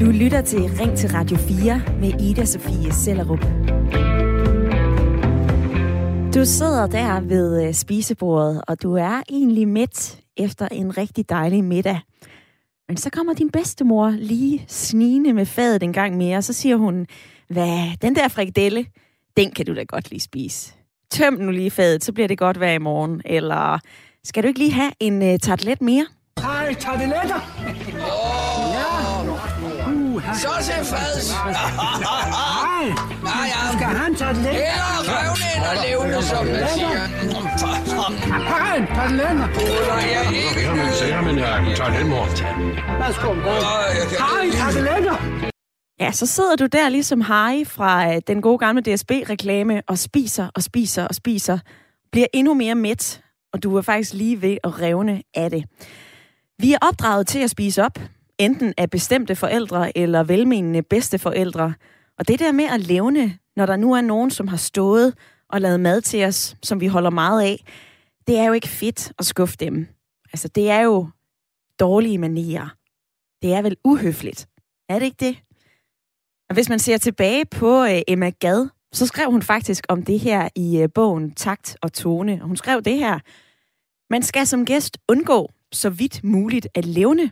Du lytter til Ring til Radio 4 med Ida Sofie Sellerup. Du sidder der ved øh, spisebordet, og du er egentlig midt efter en rigtig dejlig middag. Men så kommer din bedstemor lige snigende med fadet en gang mere, og så siger hun, hvad, den der frikadelle, den kan du da godt lige spise. Tøm nu lige fadet, så bliver det godt vejr i morgen. Eller skal du ikke lige have en øh, uh, tartlet mere? Hej, tarteletter! Ja. Så ser fads. Nej, ja. Skal han tartelet? Eller røvne ind og levende, som man siger. Hej, tarteletter! Jeg er ikke Jamen, så jamen, jeg tager den mor. Værsgo, jeg Hej, tarteletter! Ja, så sidder du der ligesom Harry fra uh, den gode gamle DSB-reklame og spiser og spiser og spiser. Bliver endnu mere mæt, og du er faktisk lige ved at revne af det. Vi er opdraget til at spise op, enten af bestemte forældre eller velmenende bedsteforældre. Og det der med at levne, når der nu er nogen, som har stået og lavet mad til os, som vi holder meget af, det er jo ikke fedt at skuffe dem. Altså, det er jo dårlige manier. Det er vel uhøfligt. Er det ikke det? Og hvis man ser tilbage på øh, Emma Gad, så skrev hun faktisk om det her i øh, bogen Takt og Tone. Og hun skrev det her. Man skal som gæst undgå så vidt muligt at levne,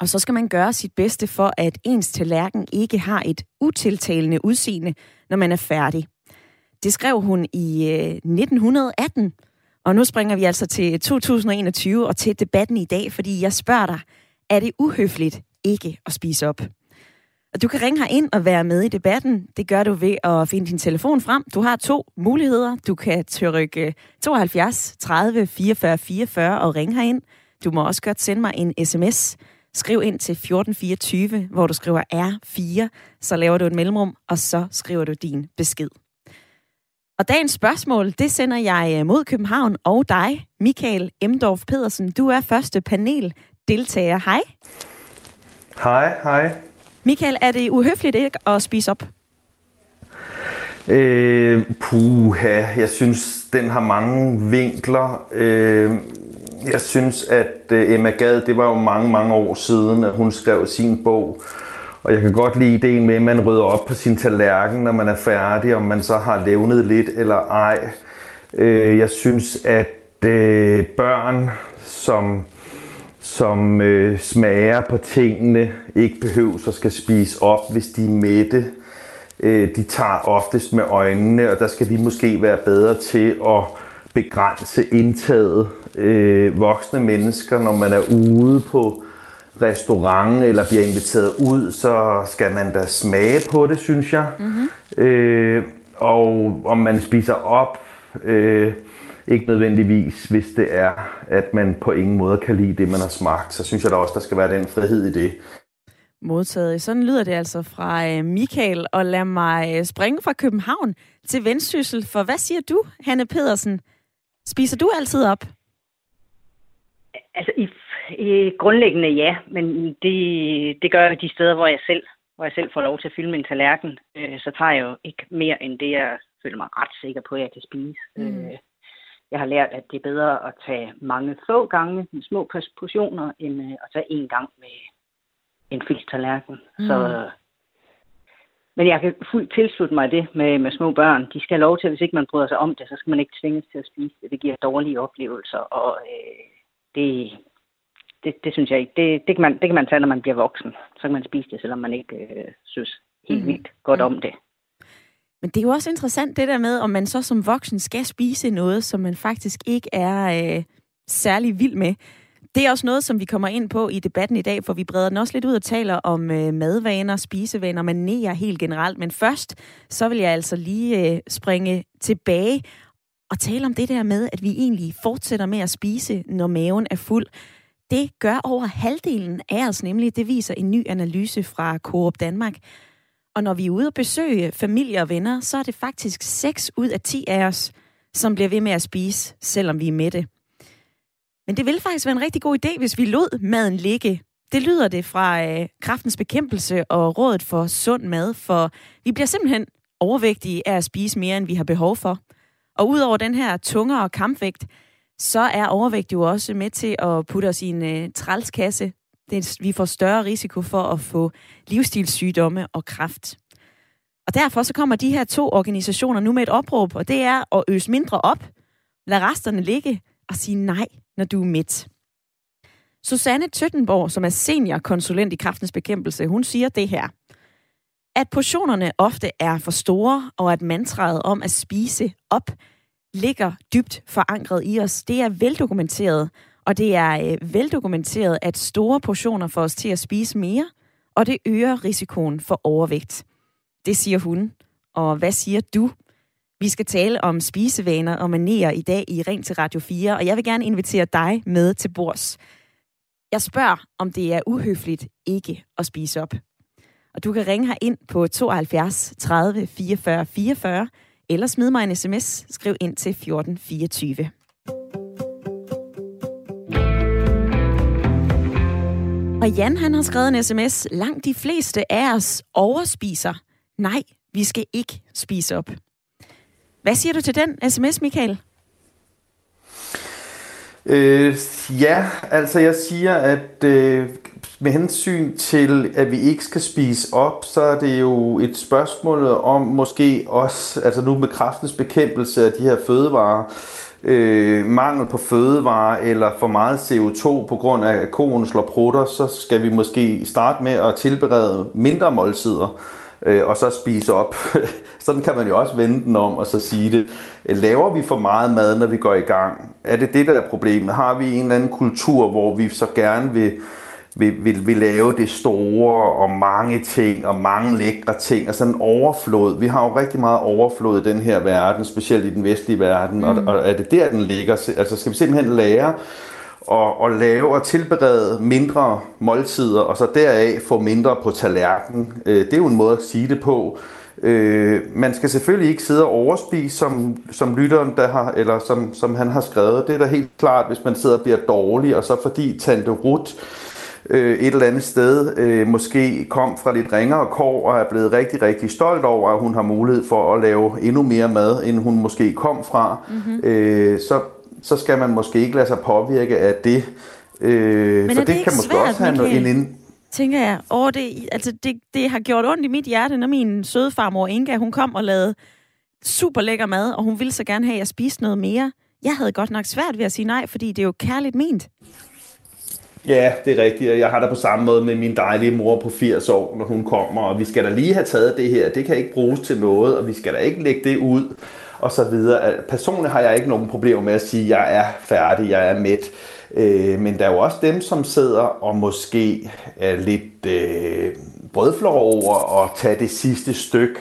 og så skal man gøre sit bedste for, at ens tallerken ikke har et utiltalende udseende, når man er færdig. Det skrev hun i øh, 1918, og nu springer vi altså til 2021 og til debatten i dag, fordi jeg spørger dig, er det uhøfligt ikke at spise op? Og du kan ringe ind og være med i debatten. Det gør du ved at finde din telefon frem. Du har to muligheder. Du kan trykke 72 30 44 44 og ringe herind. Du må også godt sende mig en sms. Skriv ind til 1424, hvor du skriver R4, så laver du et mellemrum, og så skriver du din besked. Og dagens spørgsmål, det sender jeg øh, mod København og dig, Michael Emdorf Pedersen. Du er første panel deltager. Hej. Hej, hej. Michael, er det uhøfligt ikke at spise op? Øh, puha, jeg synes, den har mange vinkler. Øh, jeg synes, at øh, Emma Gad, det var jo mange, mange år siden, at hun skrev sin bog. Og jeg kan godt lide ideen med, at man rydder op på sin tallerken, når man er færdig, om man så har levnet lidt eller ej. Øh, jeg synes, at øh, børn, som, som smager på tingene, ikke behøver at skal spise op, hvis de er mætte. De tager oftest med øjnene, og der skal vi måske være bedre til at begrænse indtaget øh, voksne mennesker, når man er ude på restaurant eller bliver inviteret ud, så skal man da smage på det, synes jeg. Mm-hmm. Øh, og om man spiser op, øh, ikke nødvendigvis, hvis det er, at man på ingen måde kan lide det, man har smagt, så synes jeg da også, der skal være den frihed i det. Modtaget. Sådan lyder det altså fra øh, Michael, og lad mig øh, springe fra København til Vendsyssel, for hvad siger du, Hanne Pedersen? Spiser du altid op? Altså, i, i grundlæggende ja, men det, det gør jeg de steder, hvor jeg selv hvor jeg selv får lov til at fylde min tallerken, øh, så tager jeg jo ikke mere end det, jeg føler mig ret sikker på, at jeg kan spise. Mm. Øh, jeg har lært, at det er bedre at tage mange få gange med små portioner, end øh, at tage én gang med en fyldt tallerken. Mm. Så, men jeg kan fuldt tilslutte mig det med, med små børn. De skal have lov til, hvis ikke man bryder sig om det, så skal man ikke tvinges til at spise det. Det giver dårlige oplevelser, og øh, det, det, det synes jeg ikke. Det, det, kan man, det kan man tage, når man bliver voksen. Så kan man spise det, selvom man ikke øh, synes helt vildt godt om det. Men det er jo også interessant det der med, om man så som voksen skal spise noget, som man faktisk ikke er øh, særlig vild med. Det er også noget, som vi kommer ind på i debatten i dag, for vi breder den også lidt ud og taler om øh, madvaner, spisevaner, manerer helt generelt. Men først, så vil jeg altså lige øh, springe tilbage og tale om det der med, at vi egentlig fortsætter med at spise, når maven er fuld. Det gør over halvdelen af os nemlig. Det viser en ny analyse fra Coop Danmark. Og når vi er ude og besøge familie og venner, så er det faktisk 6 ud af 10 af os, som bliver ved med at spise, selvom vi er mætte. Men det ville faktisk være en rigtig god idé, hvis vi lod maden ligge. Det lyder det fra øh, kraftens bekæmpelse og rådet for sund mad, for vi bliver simpelthen overvægtige af at spise mere, end vi har behov for. Og udover den her tungere kampvægt, så er overvægt jo også med til at putte os i en øh, trælskasse. Det, vi får større risiko for at få livsstilssygdomme og kræft. Og derfor så kommer de her to organisationer nu med et opråb, og det er at øse mindre op, lad resterne ligge og sige nej, når du er midt. Susanne Tøttenborg, som er seniorkonsulent i kraftens bekæmpelse, hun siger det her. At portionerne ofte er for store, og at mantraet om at spise op ligger dybt forankret i os, det er veldokumenteret. Og det er øh, veldokumenteret, at store portioner får os til at spise mere, og det øger risikoen for overvægt. Det siger hun. Og hvad siger du? Vi skal tale om spisevaner og manerer i dag i Ring til Radio 4, og jeg vil gerne invitere dig med til bords. Jeg spørger, om det er uhøfligt ikke at spise op. Og du kan ringe her ind på 72 30 44 44, eller smid mig en sms. Skriv ind til 1424. Og Jan han har skrevet en sms. Langt de fleste af os overspiser. Nej, vi skal ikke spise op. Hvad siger du til den sms, Michael? Øh, ja, altså jeg siger, at øh, med hensyn til, at vi ikke skal spise op, så er det jo et spørgsmål om måske også, altså nu med kraftens bekæmpelse af de her fødevarer, øh, mangel på fødevarer eller for meget CO2 på grund af, at konen slår prutter, så skal vi måske starte med at tilberede mindre måltider øh, og så spise op. Sådan kan man jo også vende den om og så sige det. Laver vi for meget mad, når vi går i gang? Er det det, der er problemet? Har vi en eller anden kultur, hvor vi så gerne vil, vil, vil, vil lave det store og mange ting og mange lækre ting og sådan en overflod. Vi har jo rigtig meget overflod i den her verden, specielt i den vestlige verden, mm. og, og er det der, den ligger? Altså skal vi simpelthen lære og, og lave og tilberede mindre måltider, og så deraf få mindre på tallerkenen. Øh, det er jo en måde at sige det på. Øh, man skal selvfølgelig ikke sidde og overspise, som, som lytteren der har, eller som, som han har skrevet. Det er da helt klart, hvis man sidder og bliver dårlig, og så fordi Tante Ruth øh, et eller andet sted øh, måske kom fra lidt ringere kår og er blevet rigtig, rigtig stolt over, at hun har mulighed for at lave endnu mere mad, end hun måske kom fra, mm-hmm. øh, så så skal man måske ikke lade sig påvirke af det. Øh, Men for det, det kan måske svært, også have Michael? en ind... Tænker jeg, åh, det, altså det, det har gjort ondt i mit hjerte, når min søde farmor Inga, hun kom og lavede super lækker mad, og hun ville så gerne have, at jeg spiste noget mere. Jeg havde godt nok svært ved at sige nej, fordi det er jo kærligt ment. Ja, det er rigtigt. Jeg har det på samme måde med min dejlige mor på 80 år, når hun kommer, og vi skal da lige have taget det her. Det kan ikke bruges til noget, og vi skal da ikke lægge det ud, og så videre. Personligt har jeg ikke nogen problemer med at sige, at jeg er færdig, jeg er mæt. Øh, men der er jo også dem, som sidder og måske er lidt øh, brødflår over at tage det sidste stykke.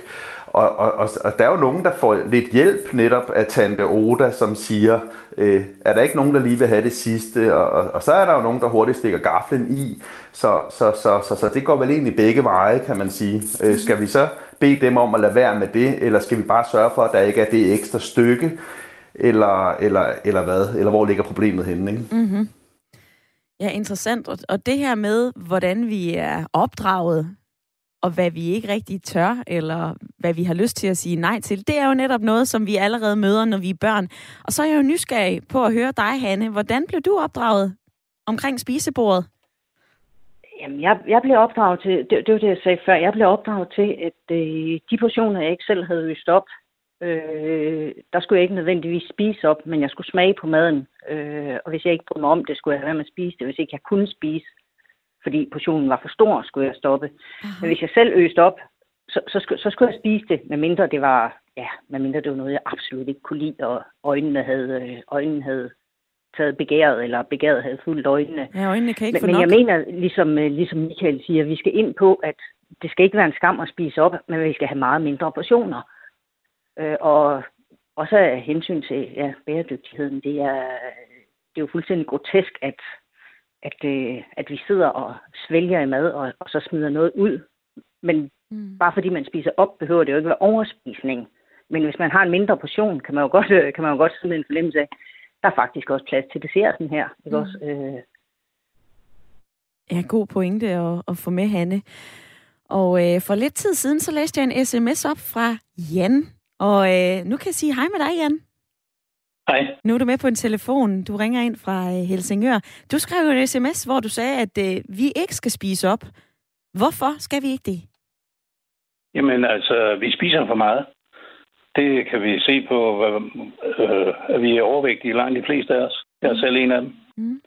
Og, og, og, og der er jo nogen, der får lidt hjælp netop af Tante Oda, som siger, øh, er der ikke nogen, der lige vil have det sidste? Og, og, og så er der jo nogen, der hurtigt stikker gaflen i. Så, så, så, så, så det går vel egentlig begge veje, kan man sige. Øh, skal vi så bede dem om at lade være med det, eller skal vi bare sørge for, at der ikke er det ekstra stykke? Eller, eller, eller hvad? Eller hvor ligger problemet henne? Ikke? Mm-hmm. Ja, interessant. Og, det her med, hvordan vi er opdraget, og hvad vi ikke rigtig tør, eller hvad vi har lyst til at sige nej til, det er jo netop noget, som vi allerede møder, når vi er børn. Og så er jeg jo nysgerrig på at høre dig, Hanne. Hvordan blev du opdraget omkring spisebordet? Jamen, jeg, jeg blev opdraget til, det, det var det, jeg sagde før, jeg blev opdraget til, at øh, de portioner, jeg ikke selv havde øst op, øh, der skulle jeg ikke nødvendigvis spise op, men jeg skulle smage på maden. Øh, og hvis jeg ikke brød mig om det, skulle jeg være med at spise det. Hvis ikke jeg kunne spise, fordi portionen var for stor, skulle jeg stoppe. Aha. Men hvis jeg selv øste op, så, så, skulle, så skulle jeg spise det, medmindre det var, ja, medmindre det var noget, jeg absolut ikke kunne lide, og øjnene havde, øh, øjnene havde taget begæret, eller begæret havde fuldt øjnene. Ja, øjnene kan ikke men, men jeg mener, ligesom, øh, ligesom Michael siger, vi skal ind på, at det skal ikke være en skam at spise op, men vi skal have meget mindre portioner. Øh, og også af hensyn til ja, bæredygtigheden, det er, det er jo fuldstændig grotesk, at, at, øh, at vi sidder og svælger i mad, og, og så smider noget ud. Men mm. bare fordi man spiser op, behøver det jo ikke være overspisning. Men hvis man har en mindre portion, kan man jo godt, øh, kan man jo godt sidde en fornemmelse af, der er faktisk også plads til desserten her. Ikke Mm. også? Øh, Ja, god pointe at, at få med, Hanne. Og øh, for lidt tid siden, så læste jeg en sms op fra Jan. Og øh, nu kan jeg sige hej med dig, Jan. Hej. Nu er du med på en telefon. Du ringer ind fra øh, Helsingør. Du skrev jo en sms, hvor du sagde, at øh, vi ikke skal spise op. Hvorfor skal vi ikke det? Jamen altså, vi spiser for meget. Det kan vi se på, øh, at vi er overvægtige langt de fleste af os. Jeg er selv en af dem. Mm.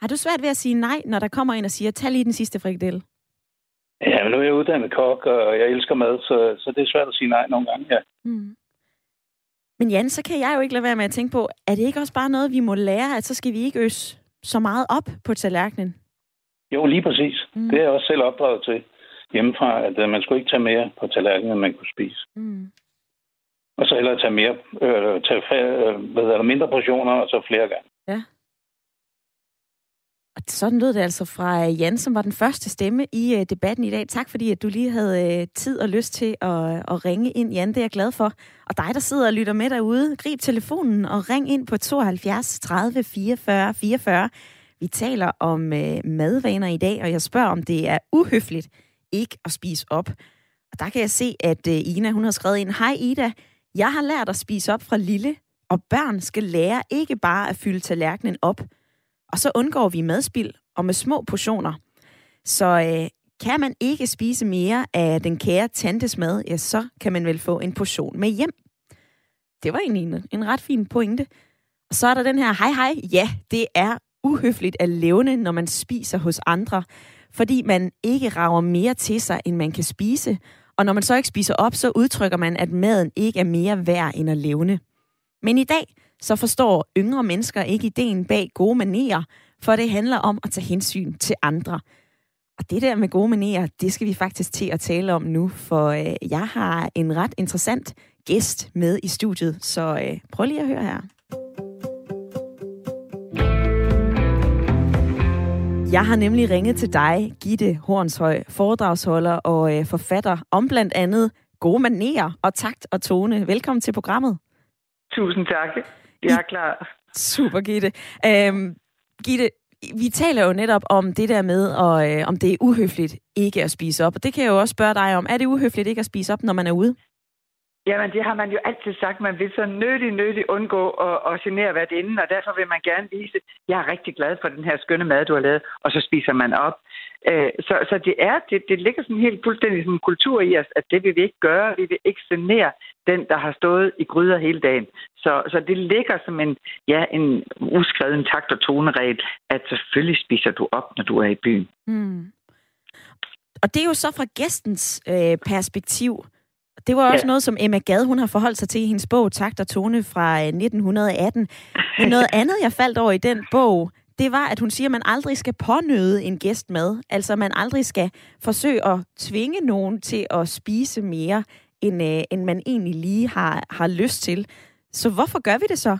Har du svært ved at sige nej, når der kommer en og siger, tag lige den sidste frikadelle? Ja, men nu er jeg uddannet kok, og jeg elsker mad, så, så det er svært at sige nej nogle gange, ja. Mm. Men Jan, så kan jeg jo ikke lade være med at tænke på, er det ikke også bare noget, vi må lære, at så skal vi ikke øse så meget op på tallerkenen? Jo, lige præcis. Mm. Det er jeg også selv opdraget til hjemmefra, at uh, man skulle ikke tage mere på tallerkenen, end man kunne spise. Mm. Og så hellere tage, mere, øh, tage øh, hvad det, mindre portioner, og så flere gange. Ja. Og sådan lød det altså fra øh, Jan, som var den første stemme i øh, debatten i dag. Tak fordi, at du lige havde øh, tid og lyst til at, at ringe ind, Jan. Det er jeg glad for. Og dig, der sidder og lytter med derude, grib telefonen og ring ind på 72 30 44 44. Vi taler om madvaner i dag, og jeg spørger, om det er uhøfligt ikke at spise op. Og der kan jeg se, at Ina hun har skrevet ind, Hej Ida, jeg har lært at spise op fra lille, og børn skal lære ikke bare at fylde tallerkenen op, og så undgår vi madspild og med små portioner. Så øh, kan man ikke spise mere af den kære tantes mad, ja, så kan man vel få en portion med hjem. Det var egentlig en, en ret fin pointe. Og så er der den her, hej hej, ja, det er uhøfligt at levne, når man spiser hos andre, fordi man ikke rager mere til sig, end man kan spise. Og når man så ikke spiser op, så udtrykker man, at maden ikke er mere værd end at levne. Men i dag, så forstår yngre mennesker ikke ideen bag gode manerer, for det handler om at tage hensyn til andre. Og det der med gode manerer, det skal vi faktisk til at tale om nu, for øh, jeg har en ret interessant gæst med i studiet, så øh, prøv lige at høre her. Jeg har nemlig ringet til dig, Gitte Hornshøj, foredragsholder og øh, forfatter om blandt andet gode manerer og takt og tone. Velkommen til programmet. Tusind tak. Jeg er klar. Super, Gitte. Øhm, Gitte, vi taler jo netop om det der med, og, øh, om det er uhøfligt ikke at spise op. Og det kan jeg jo også spørge dig om. Er det uhøfligt ikke at spise op, når man er ude? Jamen, det har man jo altid sagt. Man vil så nødig, nødig undgå at, at genere hvert inden, og derfor vil man gerne vise, jeg er rigtig glad for den her skønne mad, du har lavet, og så spiser man op. Øh, så, så det er, det, det ligger sådan helt fuldstændig som en kultur i os, at det vil vi ikke gøre. Vi vil ikke genere den, der har stået i gryder hele dagen. Så, så det ligger som en, ja, en uskreven takt- og toneregel, at selvfølgelig spiser du op, når du er i byen. Mm. Og det er jo så fra gæstens øh, perspektiv. Det var også ja. noget, som Emma Gad, hun har forholdt sig til i hendes bog Takt og Tone fra 1918. Men noget andet, jeg faldt over i den bog, det var, at hun siger, at man aldrig skal pånøde en gæst med. Altså, man aldrig skal forsøge at tvinge nogen til at spise mere, end, øh, end man egentlig lige har, har lyst til. Så hvorfor gør vi det så?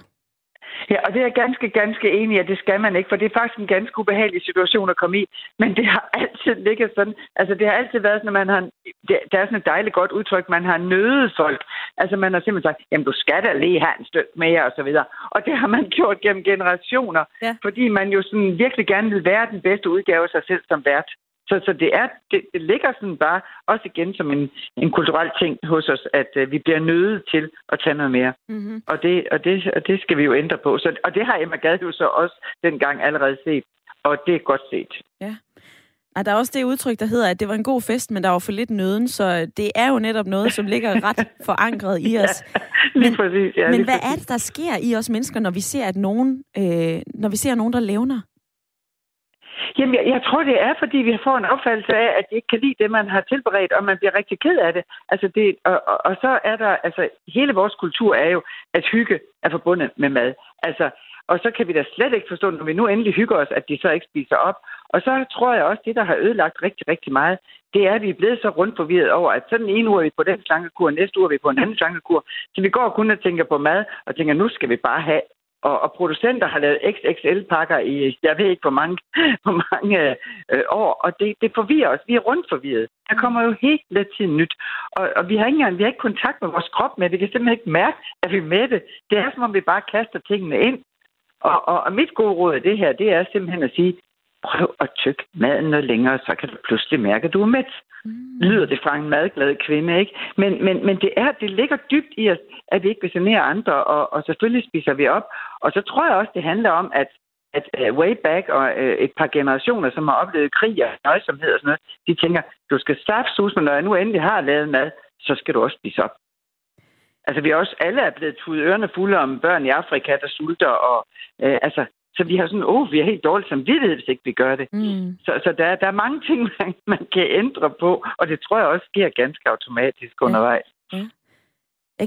Ja, og det er jeg ganske, ganske enig i, at det skal man ikke, for det er faktisk en ganske ubehagelig situation at komme i. Men det har altid ligget sådan, altså det har altid været sådan, at man har, det, der er sådan et dejligt godt udtryk, man har nødet folk. Altså man har simpelthen sagt, jamen du skal da lige have en stykke mere, og så videre. Og det har man gjort gennem generationer, ja. fordi man jo sådan virkelig gerne vil være den bedste udgave af sig selv som vært. Så, så det, er, det, det ligger sådan bare også igen som en, en kulturel ting hos os, at uh, vi bliver nødt til at tage noget mere. Mm-hmm. Og, det, og, det, og det skal vi jo ændre på. Så, og det har Emma Gad jo så også dengang allerede set. Og det er godt set. Ja. Og der er også det udtryk, der hedder, at det var en god fest, men der var for lidt nøden, så det er jo netop noget, som ligger ret forankret i os. ja, lige men, præcis. Ja, men lige hvad præcis. er det, der sker i os mennesker, når vi ser, at nogen, øh, når vi ser nogen, der levner? Jamen, jeg, jeg tror, det er, fordi vi får en opfattelse af, at de ikke kan lide det, man har tilberedt, og man bliver rigtig ked af det. Altså det og, og, og så er der, altså, hele vores kultur er jo, at hygge er forbundet med mad. Altså, og så kan vi da slet ikke forstå, når vi nu endelig hygger os, at de så ikke spiser op. Og så tror jeg også, det, der har ødelagt rigtig, rigtig meget, det er, at vi er blevet så rundt forvirret over, at sådan en uge er vi på den slankekur, næste uge er vi på en anden slankekur. Så vi går kun og tænker på mad, og tænker, nu skal vi bare have og, og producenter har lavet XXL-pakker i, jeg ved ikke, hvor mange, hvor mange øh, år, og det, det forvirrer os. Vi er rundt forvirret. Der kommer jo hele tiden nyt. Og, og vi har ikke engang vi har ikke kontakt med vores krop med. Vi kan simpelthen ikke mærke, at vi er med det. Det er, som om vi bare kaster tingene ind. Og, og, og mit gode råd af det her, det er simpelthen at sige, prøv at tykke maden noget længere, så kan du pludselig mærke, at du er mæt. Mm. Lyder det fra en madglad kvinde, ikke? Men, men, men det, er, det ligger dybt i os, at vi ikke vil genere andre, og, og selvfølgelig spiser vi op. Og så tror jeg også, det handler om, at at uh, way back og uh, et par generationer, som har oplevet krig og nøjsomhed og sådan noget, de tænker, du skal sus, men når jeg nu endelig har lavet mad, så skal du også spise op. Altså, vi er også alle er blevet tudet ørerne fulde om børn i Afrika, der sulter, og uh, altså, så vi har sådan, åh, oh, vi er helt dårligt samvittighed, hvis ikke vi gør det. Mm. Så, så der, der er mange ting, man, man kan ændre på, og det tror jeg også sker ganske automatisk ja. undervejs. Ja.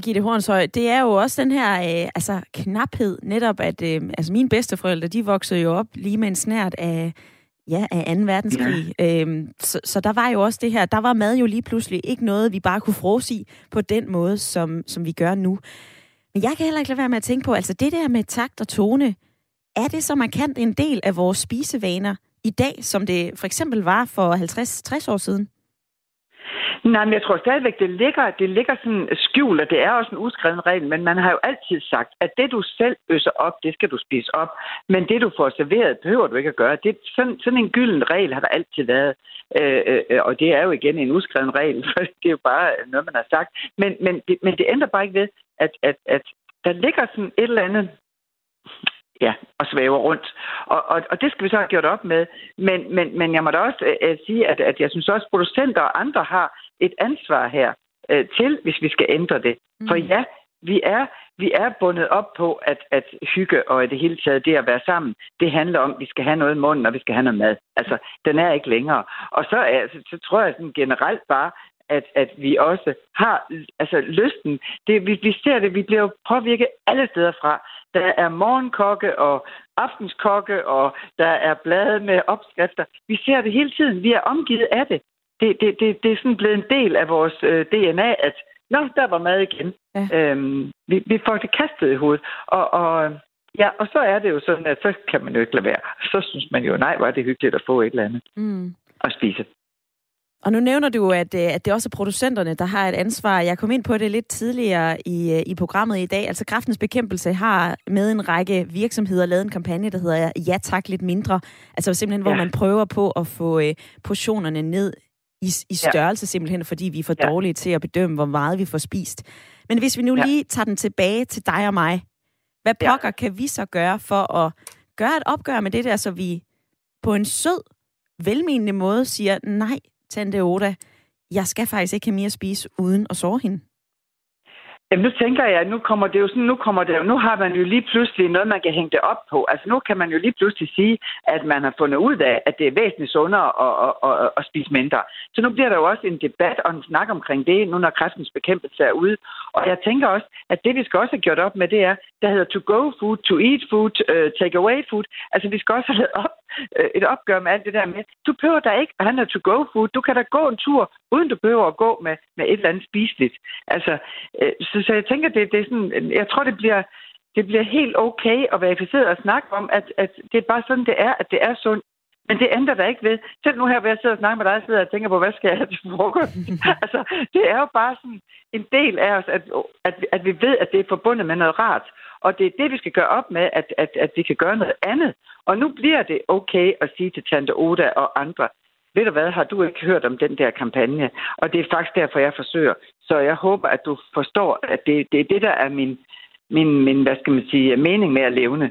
Gitte Hornshøj, det er jo også den her øh, altså, knaphed, netop at øh, altså mine bedsteforældre, de voksede jo op lige med en snært af, ja, af 2. verdenskrig. Ja. Øhm, så, så der var jo også det her, der var mad jo lige pludselig ikke noget, vi bare kunne frose i på den måde, som, som vi gør nu. Men jeg kan heller ikke lade være med at tænke på, altså det der med takt og tone, er det så markant en del af vores spisevaner i dag, som det for eksempel var for 50-60 år siden? Nej, men jeg tror stadigvæk, det ligger, det ligger sådan skjult, og det er også en uskreven regel, men man har jo altid sagt, at det du selv øser op, det skal du spise op, men det du får serveret, behøver du ikke at gøre. Det, sådan, sådan en gylden regel har der altid været, øh, øh, øh og det er jo igen en uskreven regel, for det er jo bare noget, man har sagt. Men, men, det, men det ændrer bare ikke ved, at, at, at der ligger sådan et eller andet ja, og svæver rundt. Og, og, og det skal vi så have gjort op med. Men, men, men jeg må da også uh, sige, at, at jeg synes også, at producenter og andre har et ansvar her uh, til, hvis vi skal ændre det. Mm. For ja, vi er, vi er bundet op på, at, at hygge og i det hele taget det at være sammen, det handler om, at vi skal have noget i munden, og vi skal have noget mad. Altså, den er ikke længere. Og så, er, så, så tror jeg sådan generelt bare, at, at vi også har altså lysten. Det, vi, vi ser det, vi bliver jo påvirket alle steder fra. Der er morgenkokke og aftenskokke, og der er blade med opskrifter. Vi ser det hele tiden. Vi er omgivet af det. Det, det, det, det er sådan blevet en del af vores øh, DNA, at nå, der var mad igen. Ja. Øhm, vi, vi får det kastet i hovedet. Og, og, ja, og så er det jo sådan, at så kan man jo ikke lade være. Så synes man jo, nej, hvor er det hyggeligt at få et eller andet mm. at spise. Og nu nævner du, at, øh, at det også er producenterne, der har et ansvar. Jeg kom ind på det lidt tidligere i, øh, i programmet i dag. Altså Kraftens Bekæmpelse har med en række virksomheder lavet en kampagne, der hedder Ja tak lidt mindre. Altså simpelthen, hvor ja. man prøver på at få uh, portionerne ned i, i størrelse, ja. simpelthen fordi vi er for ja. dårlige til at bedømme, hvor meget vi får spist. Men hvis vi nu ja. lige tager den tilbage til dig og mig, hvad pokker ja. kan vi så gøre for at gøre et opgør med det der, så vi på en sød, velmenende måde siger, nej, Tante Oda, jeg skal faktisk ikke have mere at spise uden at sove hende? Jamen, nu tænker jeg, at nu kommer det jo sådan, nu kommer det nu har man jo lige pludselig noget, man kan hænge det op på. Altså, nu kan man jo lige pludselig sige, at man har fundet ud af, at det er væsentligt sundere at, at, at, at spise mindre. Så nu bliver der jo også en debat og en snak omkring det, nu når kræftens bekæmpelse er ude. Og jeg tænker også, at det, vi skal også have gjort op med, det er, der hedder to go food, to eat food, uh, take away food. Altså, vi skal også have lavet op, uh, et opgør med alt det der med, du behøver da ikke at have noget to go food. Du kan da gå en tur, uden du behøver at gå med, med et eller andet spiseligt. Altså, så så, så jeg tænker, det, det er sådan, jeg tror, det bliver, det bliver helt okay at verificere og snakke om, at, at det er bare sådan, det er, at det er sundt. Men det ændrer der ikke ved. Selv nu her, hvor jeg sidder og snakker med dig, sidder jeg og tænker på, hvad skal jeg have til frokost? altså, det er jo bare sådan en del af os, at, at, at vi ved, at det er forbundet med noget rart. Og det er det, vi skal gøre op med, at, at, at vi kan gøre noget andet. Og nu bliver det okay at sige til Tante Oda og andre, ved du hvad, har du ikke hørt om den der kampagne? Og det er faktisk derfor, jeg forsøger. Så jeg håber, at du forstår, at det, det er det, der er min, min, min, hvad skal man sige, mening med at levne.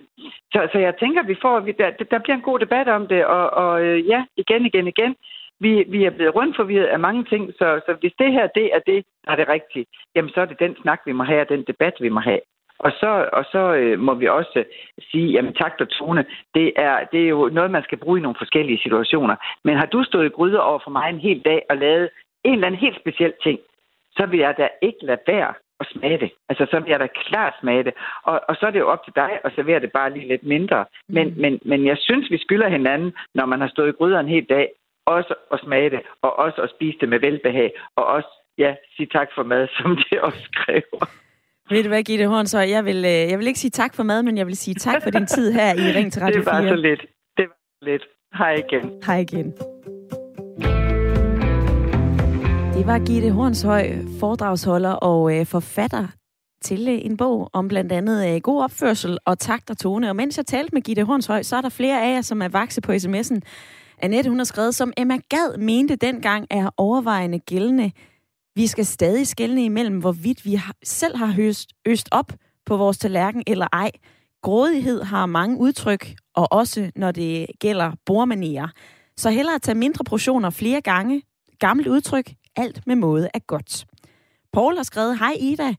Så, så jeg tænker, at vi får, vi, der, der bliver en god debat om det, og, og øh, ja, igen, igen, igen. Vi, vi er blevet rundt forvirret af mange ting, så, så hvis det her, det er det, der er det rigtige, jamen så er det den snak, vi må have, og den debat, vi må have. Og så, og så øh, må vi også sige, jamen takt og tone, det er, det er jo noget, man skal bruge i nogle forskellige situationer. Men har du stået i gryder over for mig en hel dag og lavet en eller anden helt speciel ting, så vil jeg da ikke lade være at smage det. Altså, så vil jeg da klart smage det. Og, og så er det jo op til dig at servere det bare lige lidt mindre. Men, mm. men, men jeg synes, vi skylder hinanden, når man har stået i gryder en hel dag, også at smage det, og også at spise det med velbehag, og også, ja, sige tak for mad, som det også kræver. Ved du hvad, Gitte Hornsøj, jeg vil, øh, jeg vil ikke sige tak for mad, men jeg vil sige tak for din tid her i Ring til Radio 4. Det var så lidt. Det var så lidt. Hej igen. Hej igen. Det var Gitte Hornshøj, foredragsholder og øh, forfatter til øh, en bog om blandt andet øh, god opførsel og takt og tone. Og mens jeg talte med Gitte Hornshøj, så er der flere af jer, som er vakse på sms'en. Annette, hun har skrevet, som Emma Gad mente dengang er overvejende gældende. Vi skal stadig skelne imellem, hvorvidt vi selv har høst, øst op på vores tallerken eller ej. Grådighed har mange udtryk, og også når det gælder bordmanerer. Så hellere tage mindre portioner flere gange. Gammelt udtryk, alt med måde er godt. Paul har skrevet, hej Ida,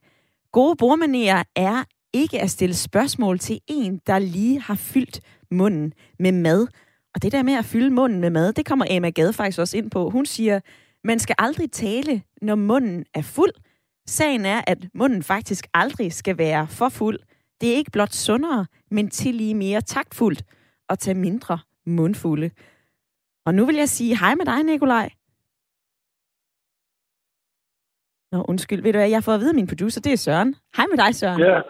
gode bordmanerer er ikke at stille spørgsmål til en, der lige har fyldt munden med mad. Og det der med at fylde munden med mad, det kommer Emma Gade faktisk også ind på. Hun siger, man skal aldrig tale, når munden er fuld. Sagen er, at munden faktisk aldrig skal være for fuld. Det er ikke blot sundere, men til lige mere taktfuldt at tage mindre mundfulde. Og nu vil jeg sige hej med dig, Nikolaj. Nå, undskyld. Ved du hvad, jeg får at vide af min producer, det er Søren. Hej med dig, Søren. Ja,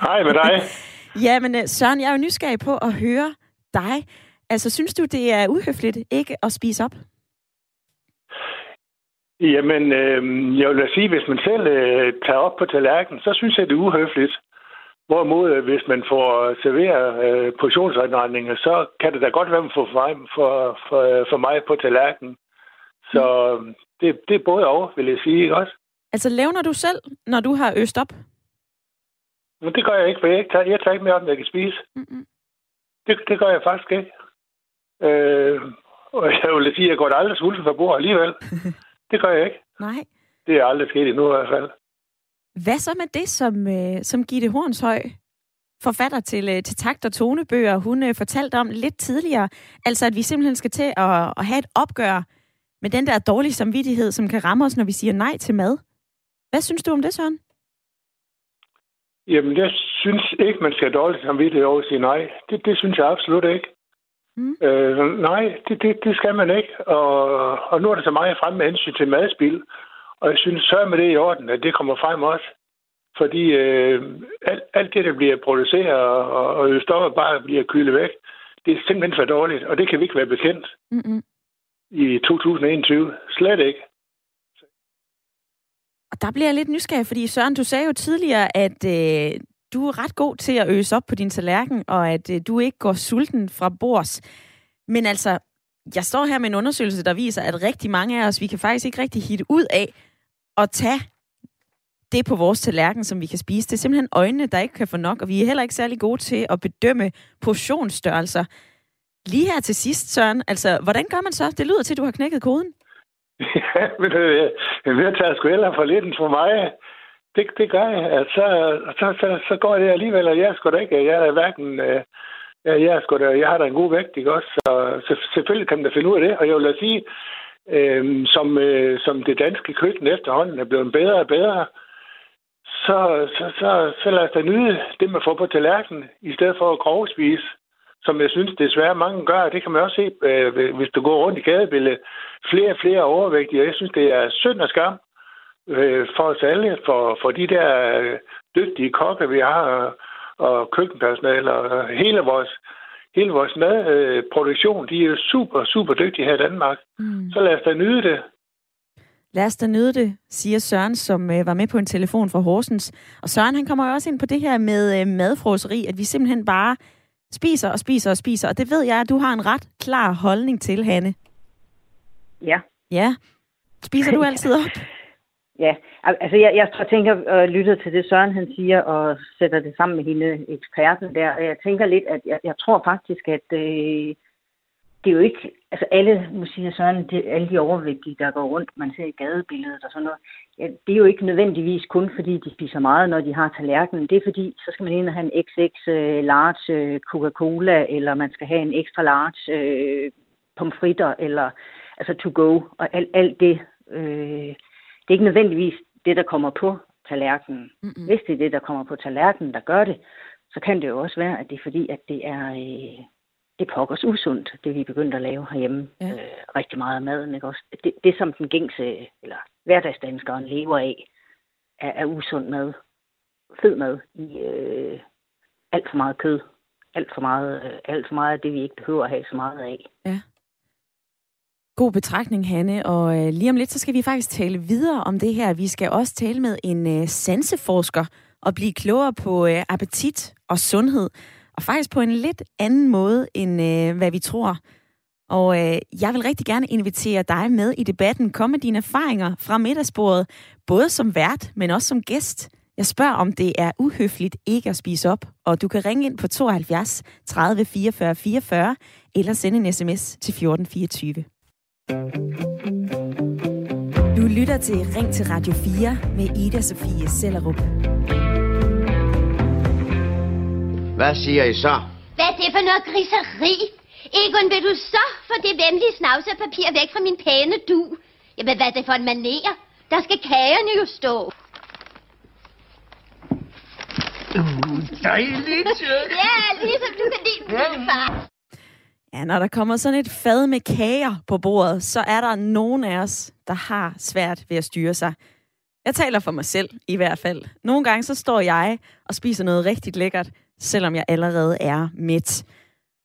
hej med dig. ja, men øh, Søren, jeg er jo nysgerrig på at høre dig. Altså, synes du, det er uhøfligt ikke at spise op? Jamen, øh, jeg vil sige, hvis man selv øh, tager op på tallerkenen, så synes jeg, det er uhøfligt. Hvorimod, øh, hvis man får serveret øh, portionsretninger, så kan det da godt være, man får for, for, for, for mig på tallerkenen. Så mm. det, det er både og, vil jeg sige, ikke også? Altså, levner du selv, når du har øst op? Men det gør jeg ikke, for jeg, tager, jeg tager ikke mere om, jeg kan spise. Mm-mm. Det, det gør jeg faktisk ikke. Øh, og jeg vil sige, at jeg går da aldrig sulten for bord alligevel. det gør jeg ikke. Nej. Det er aldrig sket endnu i hvert fald. Hvad så med det, som, øh, som Gitte Hornshøj, forfatter til, øh, til takt- og tonebøger, hun øh, fortalte om lidt tidligere? Altså, at vi simpelthen skal til at, at have et opgør med den der dårlige samvittighed, som kan ramme os, når vi siger nej til mad. Hvad synes du om det, Søren? Jamen, jeg synes ikke, man skal have dårlig samvittighed over at sige nej. Det, det synes jeg absolut ikke. Mm. Øh, nej, det, det, det skal man ikke. Og, og nu er det så meget frem med hensyn til madspil. Og jeg synes, sørg med det i orden, at det kommer frem også. Fordi øh, alt, alt det, der bliver produceret og, og stoffer bare bliver kylet væk, det er simpelthen for dårligt, og det kan vi ikke være bekendt Mm-mm. i 2021. Slet ikke. Og der bliver jeg lidt nysgerrig, fordi Søren, du sagde jo tidligere, at øh, du er ret god til at øse op på din tallerken, og at øh, du ikke går sulten fra bords. Men altså, jeg står her med en undersøgelse, der viser, at rigtig mange af os, vi kan faktisk ikke rigtig hitte ud af at tage det på vores tallerken, som vi kan spise. Det er simpelthen øjnene, der ikke kan få nok, og vi er heller ikke særlig gode til at bedømme portionsstørrelser. Lige her til sidst, Søren, altså, hvordan gør man så? Det lyder til, at du har knækket koden. Ja, men øh, jeg vil tage sgu for lidt for mig. Det, det gør jeg. Altså, så, så, så går det alligevel, og jeg er da ikke, jeg er hverken, øh, jeg, jeg, er sgu da, jeg har da en god vægt, ikke også? Så, så selvfølgelig kan man da finde ud af det, og jeg vil da sige, øh, som, øh, som det danske køkken efterhånden er blevet bedre og bedre, så, så, så, så lad os da nyde det, man får på tallerkenen, i stedet for at grovspise som jeg synes desværre mange gør. Det kan man også se, øh, hvis du går rundt i gadebilledet. Flere og flere overvægtige. Jeg synes, det er synd og skam øh, for os alle, for, for de der øh, dygtige kokke, vi har, og, og køkkenpersonale, og hele vores, hele vores madproduktion, de er jo super, super dygtige her i Danmark. Mm. Så lad os da nyde det. Lad os da nyde det, siger Søren, som øh, var med på en telefon fra Horsens. Og Søren, han kommer jo også ind på det her med øh, madfroseri, at vi simpelthen bare spiser og spiser og spiser. Og det ved jeg, at du har en ret klar holdning til, Hanne. Ja. Ja. Spiser du altid op? Ja, altså jeg, jeg tænker og lytter til det Søren han siger og sætter det sammen med hende eksperten der. Jeg tænker lidt, at jeg, jeg tror faktisk, at øh, det er jo ikke, altså alle, nu siger Søren, det, alle de overvægtige, der går rundt, man ser i gadebilledet og sådan noget, ja, det er jo ikke nødvendigvis kun fordi, de spiser meget, når de har tallerkenen. Det er fordi, så skal man ind og have en XX øh, large øh, Coca-Cola, eller man skal have en extra large øh, pomfritter, eller altså to go, og alt, alt det. Øh, det er ikke nødvendigvis det, der kommer på tallerkenen. Mm-hmm. Hvis det er det, der kommer på tallerkenen, der gør det, så kan det jo også være, at det er fordi, at det er... Uh, det er pokkers usundt, det vi er begyndt at lave herhjemme. Ja. Øh, rigtig meget af maden. Ikke? Også det, det, som den gængse, eller hverdagsdanskeren lever af, er, er usund mad. Fed mad i øh, alt for meget kød. Alt for meget, øh, alt for meget af det, vi ikke behøver at have så meget af. Ja. God betragtning, Hanne. Og øh, lige om lidt, så skal vi faktisk tale videre om det her. Vi skal også tale med en øh, sanseforsker og blive klogere på øh, appetit og sundhed, og faktisk på en lidt anden måde, end øh, hvad vi tror. Og øh, jeg vil rigtig gerne invitere dig med i debatten. Kom med dine erfaringer fra middagsbordet, både som vært, men også som gæst. Jeg spørger, om det er uhøfligt ikke at spise op, og du kan ringe ind på 72 30 44 44, eller sende en sms til 1424. Du lytter til Ring til Radio 4 med Ida Sofie Sellerup. Hvad siger I så? Hvad er det for noget griseri? Egon, vil du så få det venlige snavsepapir væk fra min pæne du? Jamen, hvad er det for en maner? Der skal kagerne jo stå. Uh, dejligt. Ja, ligesom du kan lide min far. Ja, når der kommer sådan et fad med kager på bordet, så er der nogen af os, der har svært ved at styre sig. Jeg taler for mig selv i hvert fald. Nogle gange så står jeg og spiser noget rigtig lækkert, selvom jeg allerede er mæt.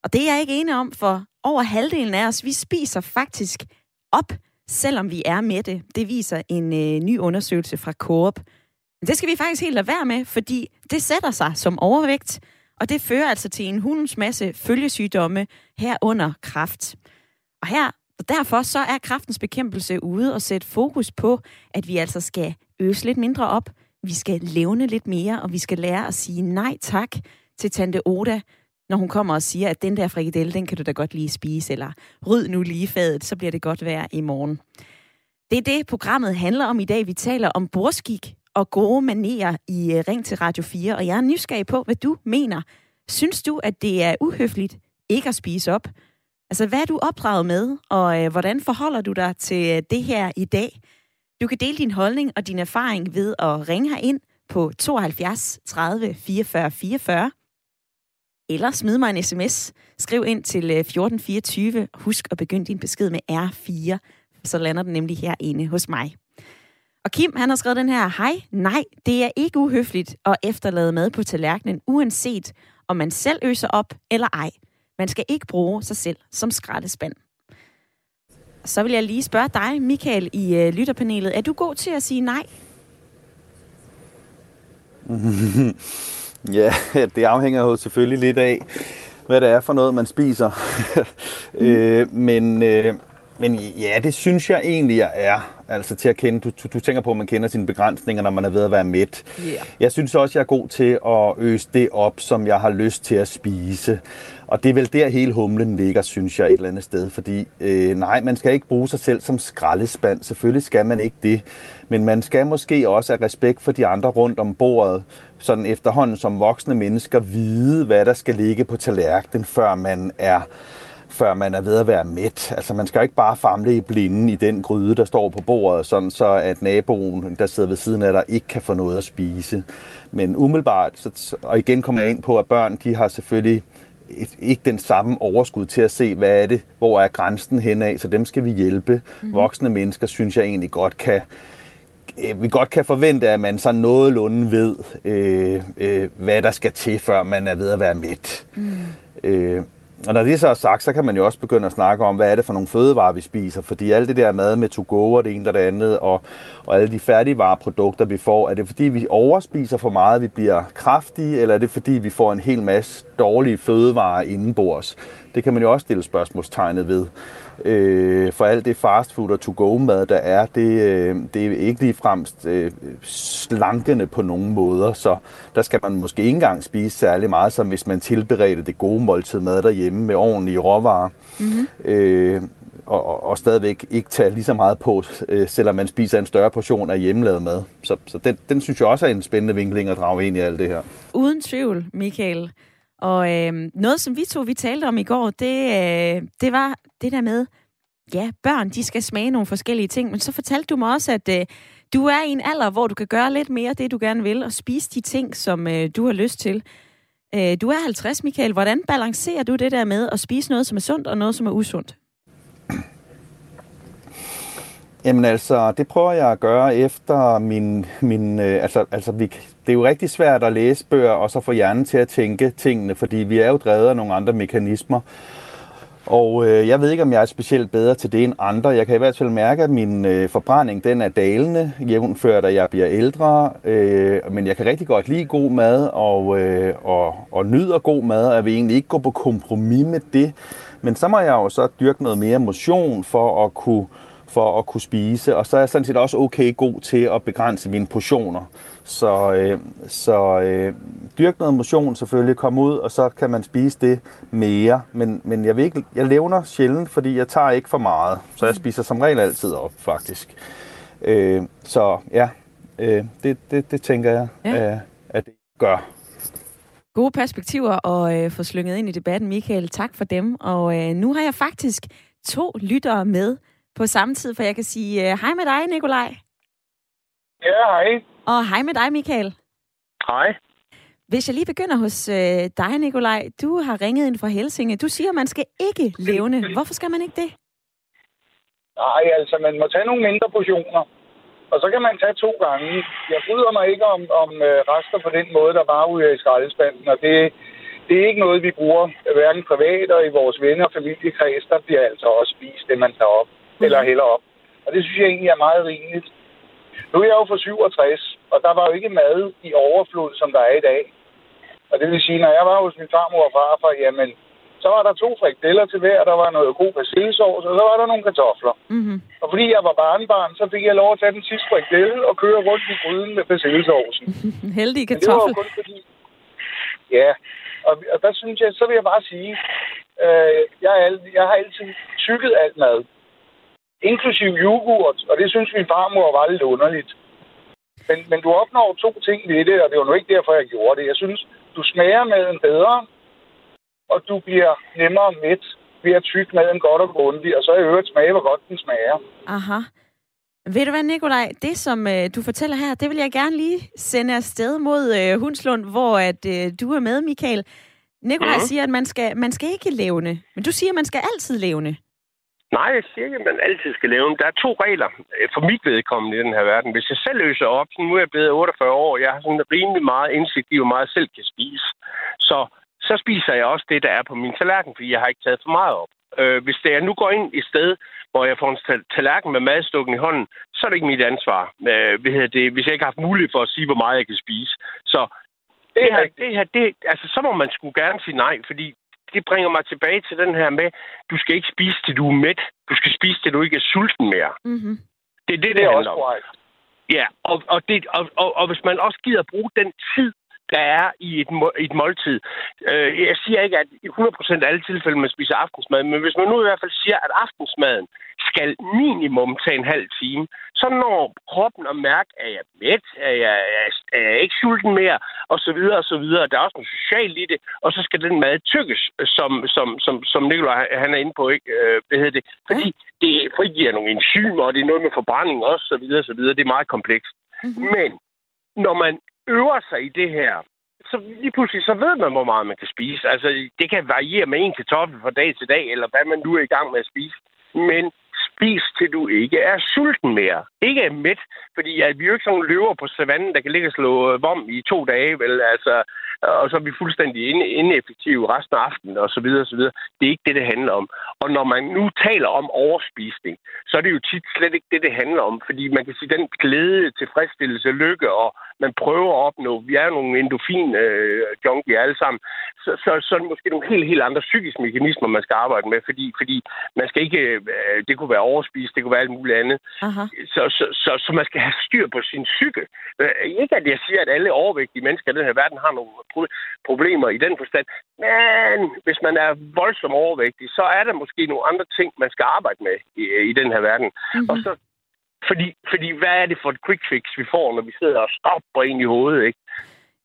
Og det er jeg ikke enig om, for over halvdelen af os, vi spiser faktisk op, selvom vi er mætte. Det viser en øh, ny undersøgelse fra Coop. Men det skal vi faktisk helt lade være med, fordi det sætter sig som overvægt, og det fører altså til en hundens masse følgesygdomme herunder kraft. Og her og derfor så er kraftens bekæmpelse ude og sætte fokus på, at vi altså skal øse lidt mindre op, vi skal levne lidt mere, og vi skal lære at sige nej tak til tante Oda, når hun kommer og siger, at den der frikadelle, den kan du da godt lige spise, eller ryd nu lige fadet, så bliver det godt vejr i morgen. Det er det, programmet handler om i dag. Vi taler om borskik og gode manerer i øh, Ring til Radio 4, og jeg er nysgerrig på, hvad du mener. Synes du, at det er uhøfligt ikke at spise op? Altså, hvad er du opdraget med, og øh, hvordan forholder du dig til øh, det her i dag? Du kan dele din holdning og din erfaring ved at ringe her ind på 72 30 44 44, eller smid mig en sms. Skriv ind til øh, 1424. Husk at begynde din besked med R4, så lander den nemlig herinde hos mig. Og Kim, han har skrevet den her, hej, nej, det er ikke uhøfligt at efterlade mad på tallerkenen, uanset om man selv øser op eller ej. Man skal ikke bruge sig selv som skraldespand. Så vil jeg lige spørge dig, Michael, i øh, lytterpanelet. Er du god til at sige nej? ja, det afhænger jo selvfølgelig lidt af, hvad det er for noget, man spiser. mm. øh, men, øh, men ja, det synes jeg egentlig, jeg er. Altså til at kende, du, du, tænker på, at man kender sine begrænsninger, når man er ved at være mæt. Yeah. Jeg synes også, jeg er god til at øse det op, som jeg har lyst til at spise. Og det er vel der hele humlen ligger, synes jeg, et eller andet sted. Fordi øh, nej, man skal ikke bruge sig selv som skraldespand. Selvfølgelig skal man ikke det. Men man skal måske også have respekt for de andre rundt om bordet. Sådan efterhånden som voksne mennesker vide, hvad der skal ligge på tallerkenen, før man er før man er ved at være mæt. Altså man skal ikke bare famle i blinden i den gryde, der står på bordet, sådan så at naboen, der sidder ved siden af dig, ikke kan få noget at spise. Men umiddelbart, så, og igen kommer jeg ind på, at børn, de har selvfølgelig ikke den samme overskud til at se, hvad er det, hvor er grænsen henad, så dem skal vi hjælpe. Mm. Voksne mennesker synes jeg egentlig godt kan, vi godt kan forvente, at man så nogenlunde ved, øh, øh, hvad der skal til, før man er ved at være mæt. Mm. Øh, og når det så er sagt, så kan man jo også begynde at snakke om, hvad er det for nogle fødevarer, vi spiser. Fordi alt det der mad med to-go og det ene og det andet, og, og alle de færdigvareprodukter, vi får, er det fordi, vi overspiser for meget, vi bliver kraftige, eller er det fordi, vi får en hel masse dårlige fødevarer indenbords? Det kan man jo også stille spørgsmålstegnet ved. Øh, for alt det fastfood og to-go-mad, der er, det, øh, det er ikke lige fremst øh, slankende på nogen måder, så der skal man måske ikke engang spise særlig meget, som hvis man tilberedte det gode måltid mad derhjemme med ordentlige råvarer. Mm-hmm. Øh, og, og, og stadigvæk ikke tage lige så meget på, øh, selvom man spiser en større portion af hjemmelavet mad. Så, så den, den synes jeg også er en spændende vinkling at drage ind i alt det her. Uden tvivl, Michael. Og øh, noget, som vi to vi talte om i går, det, øh, det var det der med, ja, børn, de skal smage nogle forskellige ting, men så fortalte du mig også, at øh, du er i en alder, hvor du kan gøre lidt mere det, du gerne vil, og spise de ting, som øh, du har lyst til. Øh, du er 50, Michael. Hvordan balancerer du det der med at spise noget, som er sundt, og noget, som er usundt? Jamen altså, det prøver jeg at gøre efter min... min øh, altså, altså vi, det er jo rigtig svært at læse bøger og så få hjernen til at tænke tingene, fordi vi er jo drevet af nogle andre mekanismer. Og øh, jeg ved ikke, om jeg er specielt bedre til det end andre. Jeg kan i hvert fald mærke, at min øh, forbrænding den er dalende, jævnført, da jeg bliver ældre. Øh, men jeg kan rigtig godt lide god mad, og, øh, og, og nyder god mad, og jeg vil egentlig ikke gå på kompromis med det. Men så må jeg jo så dyrke noget mere motion for at kunne for at kunne spise, og så er jeg sådan set også okay god til at begrænse mine portioner. Så, øh, så øh, dyrk noget motion selvfølgelig, kom ud, og så kan man spise det mere. Men, men jeg, vil ikke, jeg levner sjældent, fordi jeg tager ikke for meget. Så jeg spiser som regel altid op, faktisk. Øh, så ja, øh, det, det, det tænker jeg, ja. øh, at det gør. Gode perspektiver at øh, få slynget ind i debatten, Michael. Tak for dem. Og øh, nu har jeg faktisk to lyttere med på samme tid, for jeg kan sige øh, hej med dig, Nikolaj. Ja, hej. Og hej med dig, Michael. Hej. Hvis jeg lige begynder hos øh, dig, Nikolaj. Du har ringet ind fra Helsinge. Du siger, at man skal ikke levne. Hvorfor skal man ikke det? Nej, altså, man må tage nogle mindre portioner. Og så kan man tage to gange. Jeg bryder mig ikke om, om øh, rester på den måde, der bare ryger i skraldespanden. Og det, det er ikke noget, vi bruger hverken privat og i vores venner- og familiekreds. Der bliver altså også spist det, man tager op. eller hælder op. Og det synes jeg egentlig er meget rimeligt. Nu er jeg jo for 67, og der var jo ikke mad i overflod, som der er i dag. Og det vil sige, når jeg var hos min farmor og farfar, jamen, så var der to frikadeller til hver, der var noget god persillesauce, og så var der nogle kartofler. Mm-hmm. Og fordi jeg var barnbarn, så fik jeg lov at tage den sidste frikadelle og køre rundt i gryden med persillesaucen. Heldig Men det var kartoffel. kun fordi... Ja, og, og der synes jeg, så vil jeg bare sige, øh, jeg, er, jeg har altid tykket alt mad. Inklusiv yoghurt, og det synes min farmor var lidt underligt. Men, men du opnår to ting ved det, og det var nu ikke derfor, jeg gjorde det. Jeg synes, du smager maden bedre, og du bliver nemmere mæt ved at tygge maden godt og grundigt, og så i øvrigt smage, hvor godt den smager. Aha. Ved du hvad, Nikolaj? Det, som øh, du fortæller her, det vil jeg gerne lige sende afsted mod øh, Hundslund, hvor at, øh, du er med, Michael. Nikolaj Mhm. siger, at man skal, man skal ikke levne. Men du siger, at man skal altid levne. Nej, jeg siger ikke, at man altid skal lave dem. Der er to regler øh, for mit vedkommende i den her verden. Hvis jeg selv løser op, så nu er jeg blevet 48 år, jeg har sådan rimelig meget indsigt i, hvor meget jeg selv kan spise. Så, så spiser jeg også det, der er på min tallerken, fordi jeg har ikke taget for meget op. Øh, hvis det er, nu går ind et sted, hvor jeg får en tal- tallerken med madstukken i hånden, så er det ikke mit ansvar. Øh, det, hvis jeg ikke har haft mulighed for at sige, hvor meget jeg kan spise. Så det her, det her det, altså, så må man sgu gerne sige nej, fordi det bringer mig tilbage til den her med, du skal ikke spise, til du er mæt. Du skal spise, til du ikke er sulten mere. Mm-hmm. Det er det, det, Det er handler også om. Ja, og, og, det, og, og, og hvis man også gider bruge den tid, der er i et, i et måltid. Øh, jeg siger ikke, at i 100% af alle tilfælde, man spiser aftensmad, men hvis man nu i hvert fald siger, at aftensmaden skal minimum tage en halv time, så når kroppen at mærke, at jeg er mæt, at jeg, er, er jeg ikke sulten mere, og så videre, og så videre. Der er også noget socialt i det, og så skal den mad tykkes, som, som, som, som Nicolaj han er inde på, ikke? Øh, hvad hedder det? Fordi det frigiver nogle enzymer, og det er noget med forbrænding også, så videre, så videre. Det er meget komplekst. Mm-hmm. Men når man øver sig i det her, så lige pludselig så ved man, hvor meget man kan spise. Altså, det kan variere med en kartoffel fra dag til dag, eller hvad man nu er i gang med at spise. Men spis til du ikke er sulten mere. Ikke er mæt, fordi ja, vi er jo ikke sådan nogle løver på savannen, der kan ligge og slå øh, vom i to dage, vel? Altså, og så er vi fuldstændig ineffektive resten af aftenen, og så videre, og så videre. Det er ikke det, det handler om. Og når man nu taler om overspisning, så er det jo tit slet ikke det, det handler om. Fordi man kan sige, den glæde, tilfredsstillelse, lykke, og man prøver at opnå, vi er nogle endofin øh, junkie alle sammen, så, så, så er det måske nogle helt, helt andre psykiske mekanismer, man skal arbejde med, fordi, fordi man skal ikke, øh, det kunne være overspist, det kunne være alt muligt andet. Aha. Så, så, så, så man skal have styr på sin psyke. Øh, Ikke at jeg siger, at alle overvægtige mennesker i den her verden har nogle pro- problemer i den forstand, men hvis man er voldsomt overvægtig, så er der måske nogle andre ting, man skal arbejde med i, i den her verden. Mm-hmm. Og så, fordi, fordi hvad er det for et quick fix, vi får, når vi sidder og stopper ind i hovedet, ikke?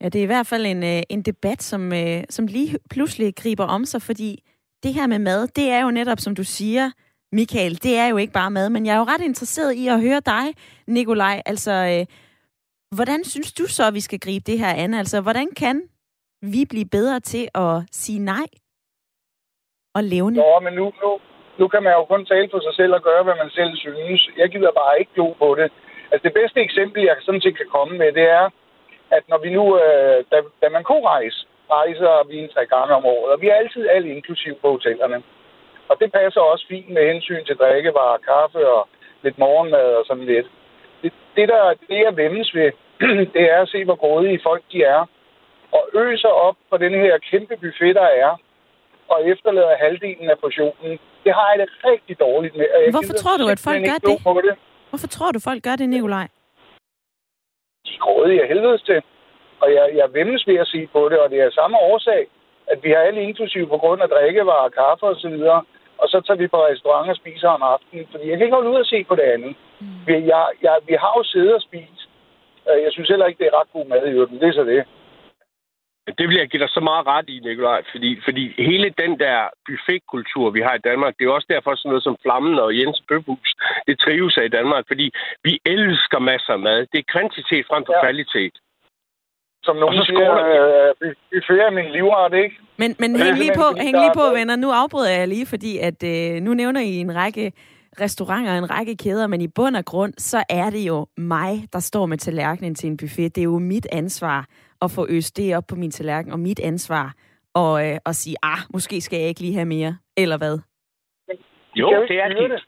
Ja, det er i hvert fald en, øh, en debat, som, øh, som lige pludselig griber om sig, fordi det her med mad, det er jo netop, som du siger, Michael, det er jo ikke bare mad, men jeg er jo ret interesseret i at høre dig, Nikolaj. Altså, øh, hvordan synes du så, at vi skal gribe det her an? Altså, hvordan kan vi blive bedre til at sige nej og levende? Nå, men nu, nu, nu kan man jo kun tale for sig selv og gøre, hvad man selv synes. Jeg gider bare ikke glo på det. Altså det bedste eksempel, jeg sådan set kan komme med, det er, at når vi nu, øh, da, da man kunne rejse, rejser vi en tre gange om året, og vi er altid alle inklusiv på hotellerne. Og det passer også fint med hensyn til drikkevarer, kaffe og lidt morgenmad og sådan lidt. Det, det der det jeg vemmes ved, det er at se, hvor grådige folk de er. Og øser op på den her kæmpe buffet, der er, og efterlader halvdelen af portionen. Det har jeg det rigtig dårligt med. jeg Hvorfor gider tror du, at folk gør det? Det? Hvorfor tror du, folk gør det, Nikolaj? De er grådige af helvedes til. Og jeg, jeg vemmes ved at sige på det, og det er samme årsag, at vi har alle inklusive på grund af drikkevarer, kaffe og så videre, og så tager vi på restaurant og spiser om aftenen, fordi jeg kan ikke holde ud at se på det andet. Mm. Vi, jeg, jeg, vi har jo siddet og spist. Øh, Jeg synes heller ikke, det er ret god mad i øvrigt, men det er så det. Det vil jeg give dig så meget ret i, Nikolaj, fordi, fordi hele den der buffetkultur, vi har i Danmark, det er jo også derfor sådan noget som Flammen og Jens Bøbhus, det trives af i Danmark, fordi vi elsker masser af mad. Det er kvantitet frem for ja. kvalitet. Som nogen siger, øh, buffet er min livret, ikke? Men, men hæng lige på, hæng lige på, venner. Nu afbryder jeg lige, fordi at øh, nu nævner I en række restauranter og en række kæder, men i bund og grund, så er det jo mig, der står med tallerkenen til en buffet. Det er jo mit ansvar at få øst det op på min tallerken, og mit ansvar at, øh, at sige, ah, måske skal jeg ikke lige have mere, eller hvad? Jo, det er det. det.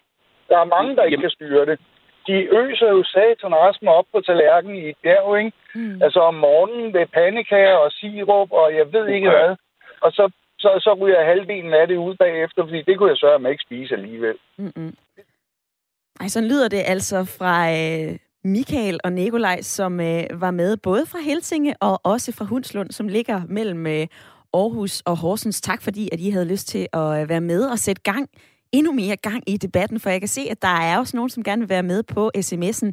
Der er mange, der ikke kan styre det. De øser jo satan resten op på tallerkenen i et bjerg, ikke? Mm. Altså om morgenen med pandekager og sirup, og jeg ved ikke hvad. Og så, så, så ryger halvdelen af det ud bagefter, fordi det kunne jeg sørge ikke spise alligevel. Mm-mm. Ej, sådan lyder det altså fra øh, Michael og Nikolaj, som øh, var med både fra Helsinge og også fra Hundslund, som ligger mellem øh, Aarhus og Horsens. Tak fordi, at I havde lyst til at øh, være med og sætte gang, endnu mere gang i debatten, for jeg kan se, at der er også nogen, som gerne vil være med på sms'en.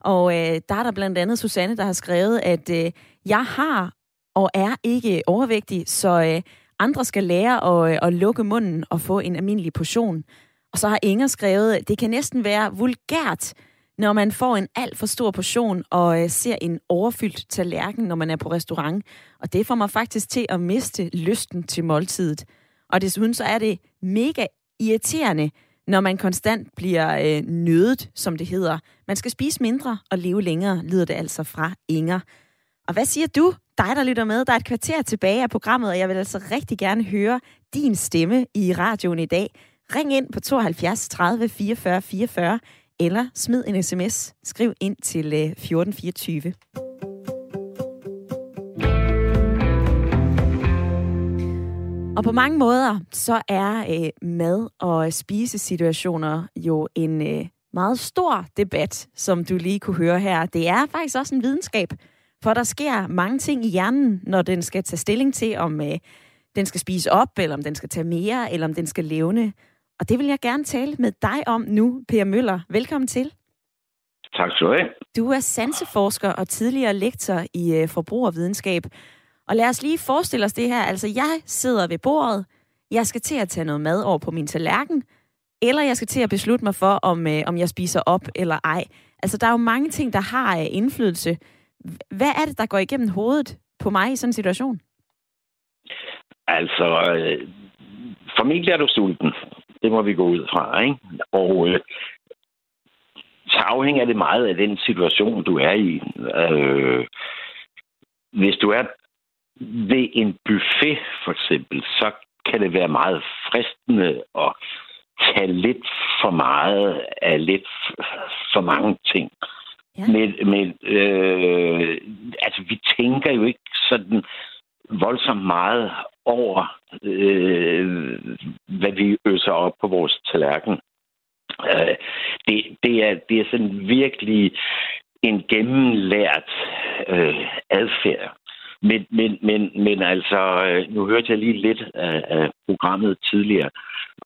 Og øh, der er der blandt andet Susanne, der har skrevet, at øh, jeg har og er ikke overvægtig, så øh, andre skal lære at, øh, at lukke munden og få en almindelig portion. Og så har Inger skrevet, det kan næsten være vulgært, når man får en alt for stor portion og øh, ser en overfyldt tallerken, når man er på restaurant. Og det får mig faktisk til at miste lysten til måltidet. Og desuden så er det mega irriterende, når man konstant bliver øh, nødet, som det hedder. Man skal spise mindre og leve længere, lyder det altså fra Inger. Og hvad siger du, dig der lytter med? Der er et kvarter tilbage af programmet, og jeg vil altså rigtig gerne høre din stemme i radioen i dag. Ring ind på 72 30 44 44, eller smid en sms. Skriv ind til øh, 1424. Og på mange måder, så er øh, mad- og spisesituationer jo en øh, meget stor debat, som du lige kunne høre her. Det er faktisk også en videnskab, for der sker mange ting i hjernen, når den skal tage stilling til, om øh, den skal spise op, eller om den skal tage mere, eller om den skal levne. Og det vil jeg gerne tale med dig om nu, Per Møller. Velkommen til. Tak skal du have. Du er sanseforsker og tidligere lektor i øh, forbrugervidenskab. Og lad os lige forestille os det her. Altså, jeg sidder ved bordet. Jeg skal til at tage noget mad over på min tallerken. Eller jeg skal til at beslutte mig for, om, øh, om jeg spiser op eller ej. Altså, der er jo mange ting, der har øh, indflydelse. Hvad er det, der går igennem hovedet på mig i sådan en situation? Altså, øh, formentlig er du sulten. Det må vi gå ud fra, ikke? Og øh, så afhænger det meget af den situation, du er i. Øh, hvis du er ved en buffet, for eksempel, så kan det være meget fristende at tage lidt for meget af lidt for mange ting. Ja. Men, men øh, altså, vi tænker jo ikke sådan voldsomt meget over, øh, hvad vi øser op på vores tallerken. Øh, det, det, er, det er sådan virkelig en gennemlært øh, adfærd. Men, men, men, men altså, øh, nu hørte jeg lige lidt af, af programmet tidligere,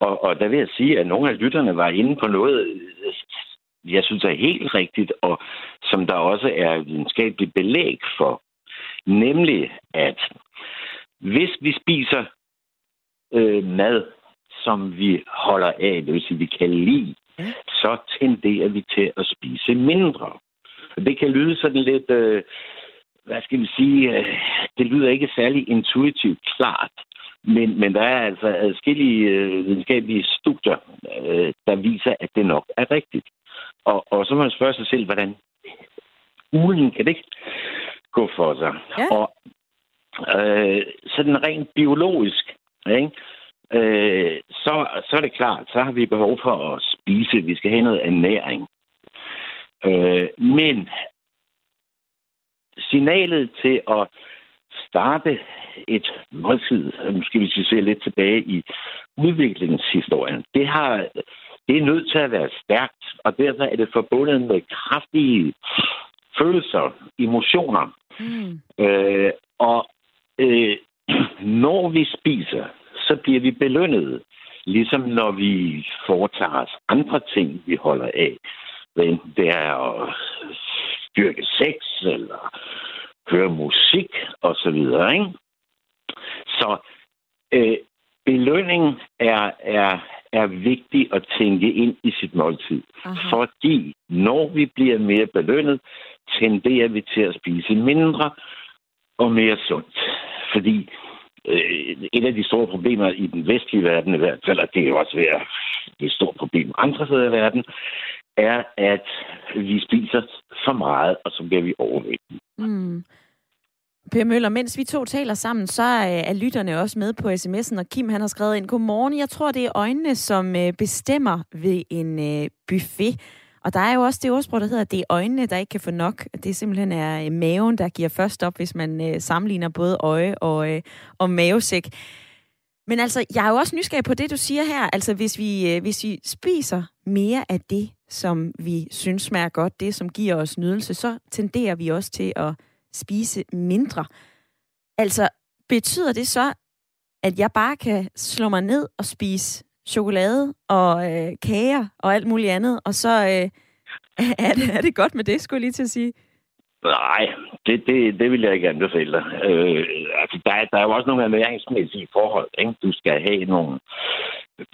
og, og der vil jeg sige, at nogle af lytterne var inde på noget, øh, jeg synes er helt rigtigt, og som der også er videnskabeligt belæg for. Nemlig, at hvis vi spiser øh, mad, som vi holder af, det vil sige, vi kan lide, så tenderer vi til at spise mindre. Det kan lyde sådan lidt, øh, hvad skal vi sige, øh, det lyder ikke særlig intuitivt klart, men, men der er altså adskillige øh, videnskabelige studier, øh, der viser, at det nok er rigtigt. Og, og så må man spørge sig selv, hvordan ulen kan det ikke gå for sig. Ja. Og øh, sådan rent biologisk, ikke? øh, så, så er det klart, så har vi behov for at spise. Vi skal have noget ernæring. Øh, men signalet til at starte et måltid, nu skal vi se lidt tilbage i udviklingshistorien, det, har, det er nødt til at være stærkt, og derfor er det forbundet med kraftige følelser, emotioner. Mm. Øh, og øh, når vi spiser, så bliver vi belønnet. Ligesom når vi foretager os andre ting, vi holder af. Men det er at styrke sex, eller høre musik, og så videre, ikke? Så øh, belønning er, er, er vigtig at tænke ind i sit måltid. Aha. Fordi når vi bliver mere belønnet, tenderer vi til at spise mindre og mere sundt. Fordi øh, et af de store problemer i den vestlige verden, i hvert fald, og det er jo også ved det store problem andre steder i verden, er, at vi spiser for meget, og så bliver vi overvægtige. Mm. Per Møller, mens vi to taler sammen, så øh, er lytterne også med på sms'en, og Kim han har skrevet ind, Godmorgen, jeg tror, det er øjnene, som øh, bestemmer ved en øh, buffet. Og der er jo også det ordsprog, der hedder, at det er øjnene, der ikke kan få nok. Det simpelthen er øh, maven, der giver først op, hvis man sammenligner både øje og, og mavesæk. Men altså, jeg er jo også nysgerrig på det, du siger her. Altså, hvis vi, hvis vi spiser mere af det, som vi synes smager godt, det, som giver os nydelse, så tenderer vi også til at spise mindre. Altså, betyder det så, at jeg bare kan slå mig ned og spise chokolade og øh, kager og alt muligt andet, og så øh, er, det, er det godt med det, skulle jeg lige til at sige? Nej, det, det, det vil jeg ikke anbefale dig. Øh, altså, der, der er jo også nogle ernæringsmæssige forhold. Ikke? Du skal have nogle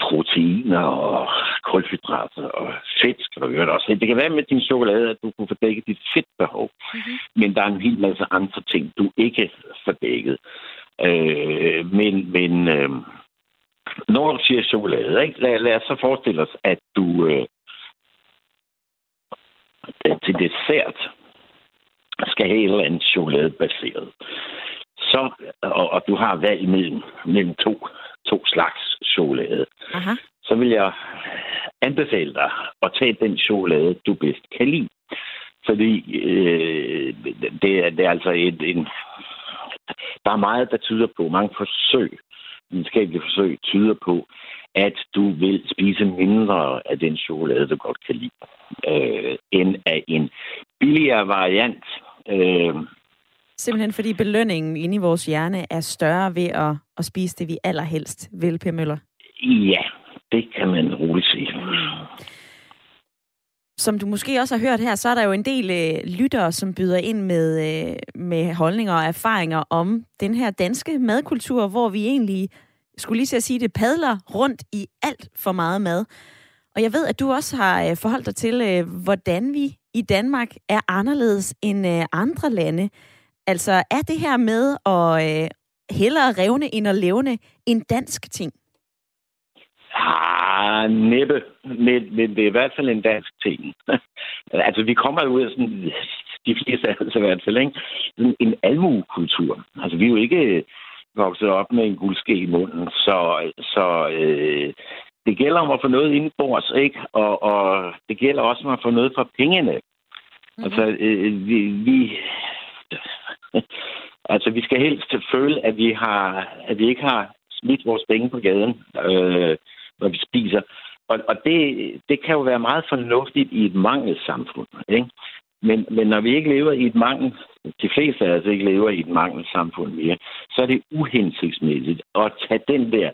proteiner og kulhydrater og fedt skal du gøre også. Det kan være med din chokolade, at du kunne få dækket dit fedtbehov. Mm-hmm. Men der er en hel masse andre ting, du ikke får dækket. Øh, men men øh, når du siger chokolade, ikke? Lad, lad os så forestille os, at du øh, til dessert skal have et eller andet chokoladebaseret. Så, og, og du har valg mellem, mellem to, to slags chokolade. Aha. Så vil jeg anbefale dig at tage den chokolade, du bedst kan lide. Fordi øh, det, er, det er altså et, en... Der er meget, der tyder på, mange forsøg, videnskabelige forsøg, tyder på, at du vil spise mindre af den chokolade, du godt kan lide, øh, end af en billigere variant. Øh, Simpelthen fordi belønningen inde i vores hjerne er større ved at, at spise det, vi allerhelst vil, Per Møller. Ja, det kan man roligt sige. Som du måske også har hørt her, så er der jo en del øh, lyttere, som byder ind med, øh, med holdninger og erfaringer om den her danske madkultur, hvor vi egentlig, skulle lige til at sige det, padler rundt i alt for meget mad. Og jeg ved, at du også har øh, forholdt dig til, øh, hvordan vi i Danmark er anderledes end øh, andre lande. Altså, er det her med at øh, hellere revne end at levne en dansk ting? Ah, næppe. Men, men det er i hvert fald en dansk ting. altså, vi kommer ud af sådan, de fleste af os i hvert fald, ikke? En, en almuekultur. Altså, vi er jo ikke vokset op med en guldske i munden, så, så øh, det gælder om at få noget indenbords, ikke? Og, og det gælder også om at få noget for pengene. Mm-hmm. Altså, øh, vi, vi altså, vi skal helst føle, at vi, har, at vi ikke har smidt vores penge på gaden, øh, når vi spiser. Og, og det, det kan jo være meget fornuftigt i et mangelsamfund. Ikke? Men, men når vi ikke lever i et mangel, de fleste af os ikke lever i et mangelsamfund mere, så er det uhensigtsmæssigt at tage den der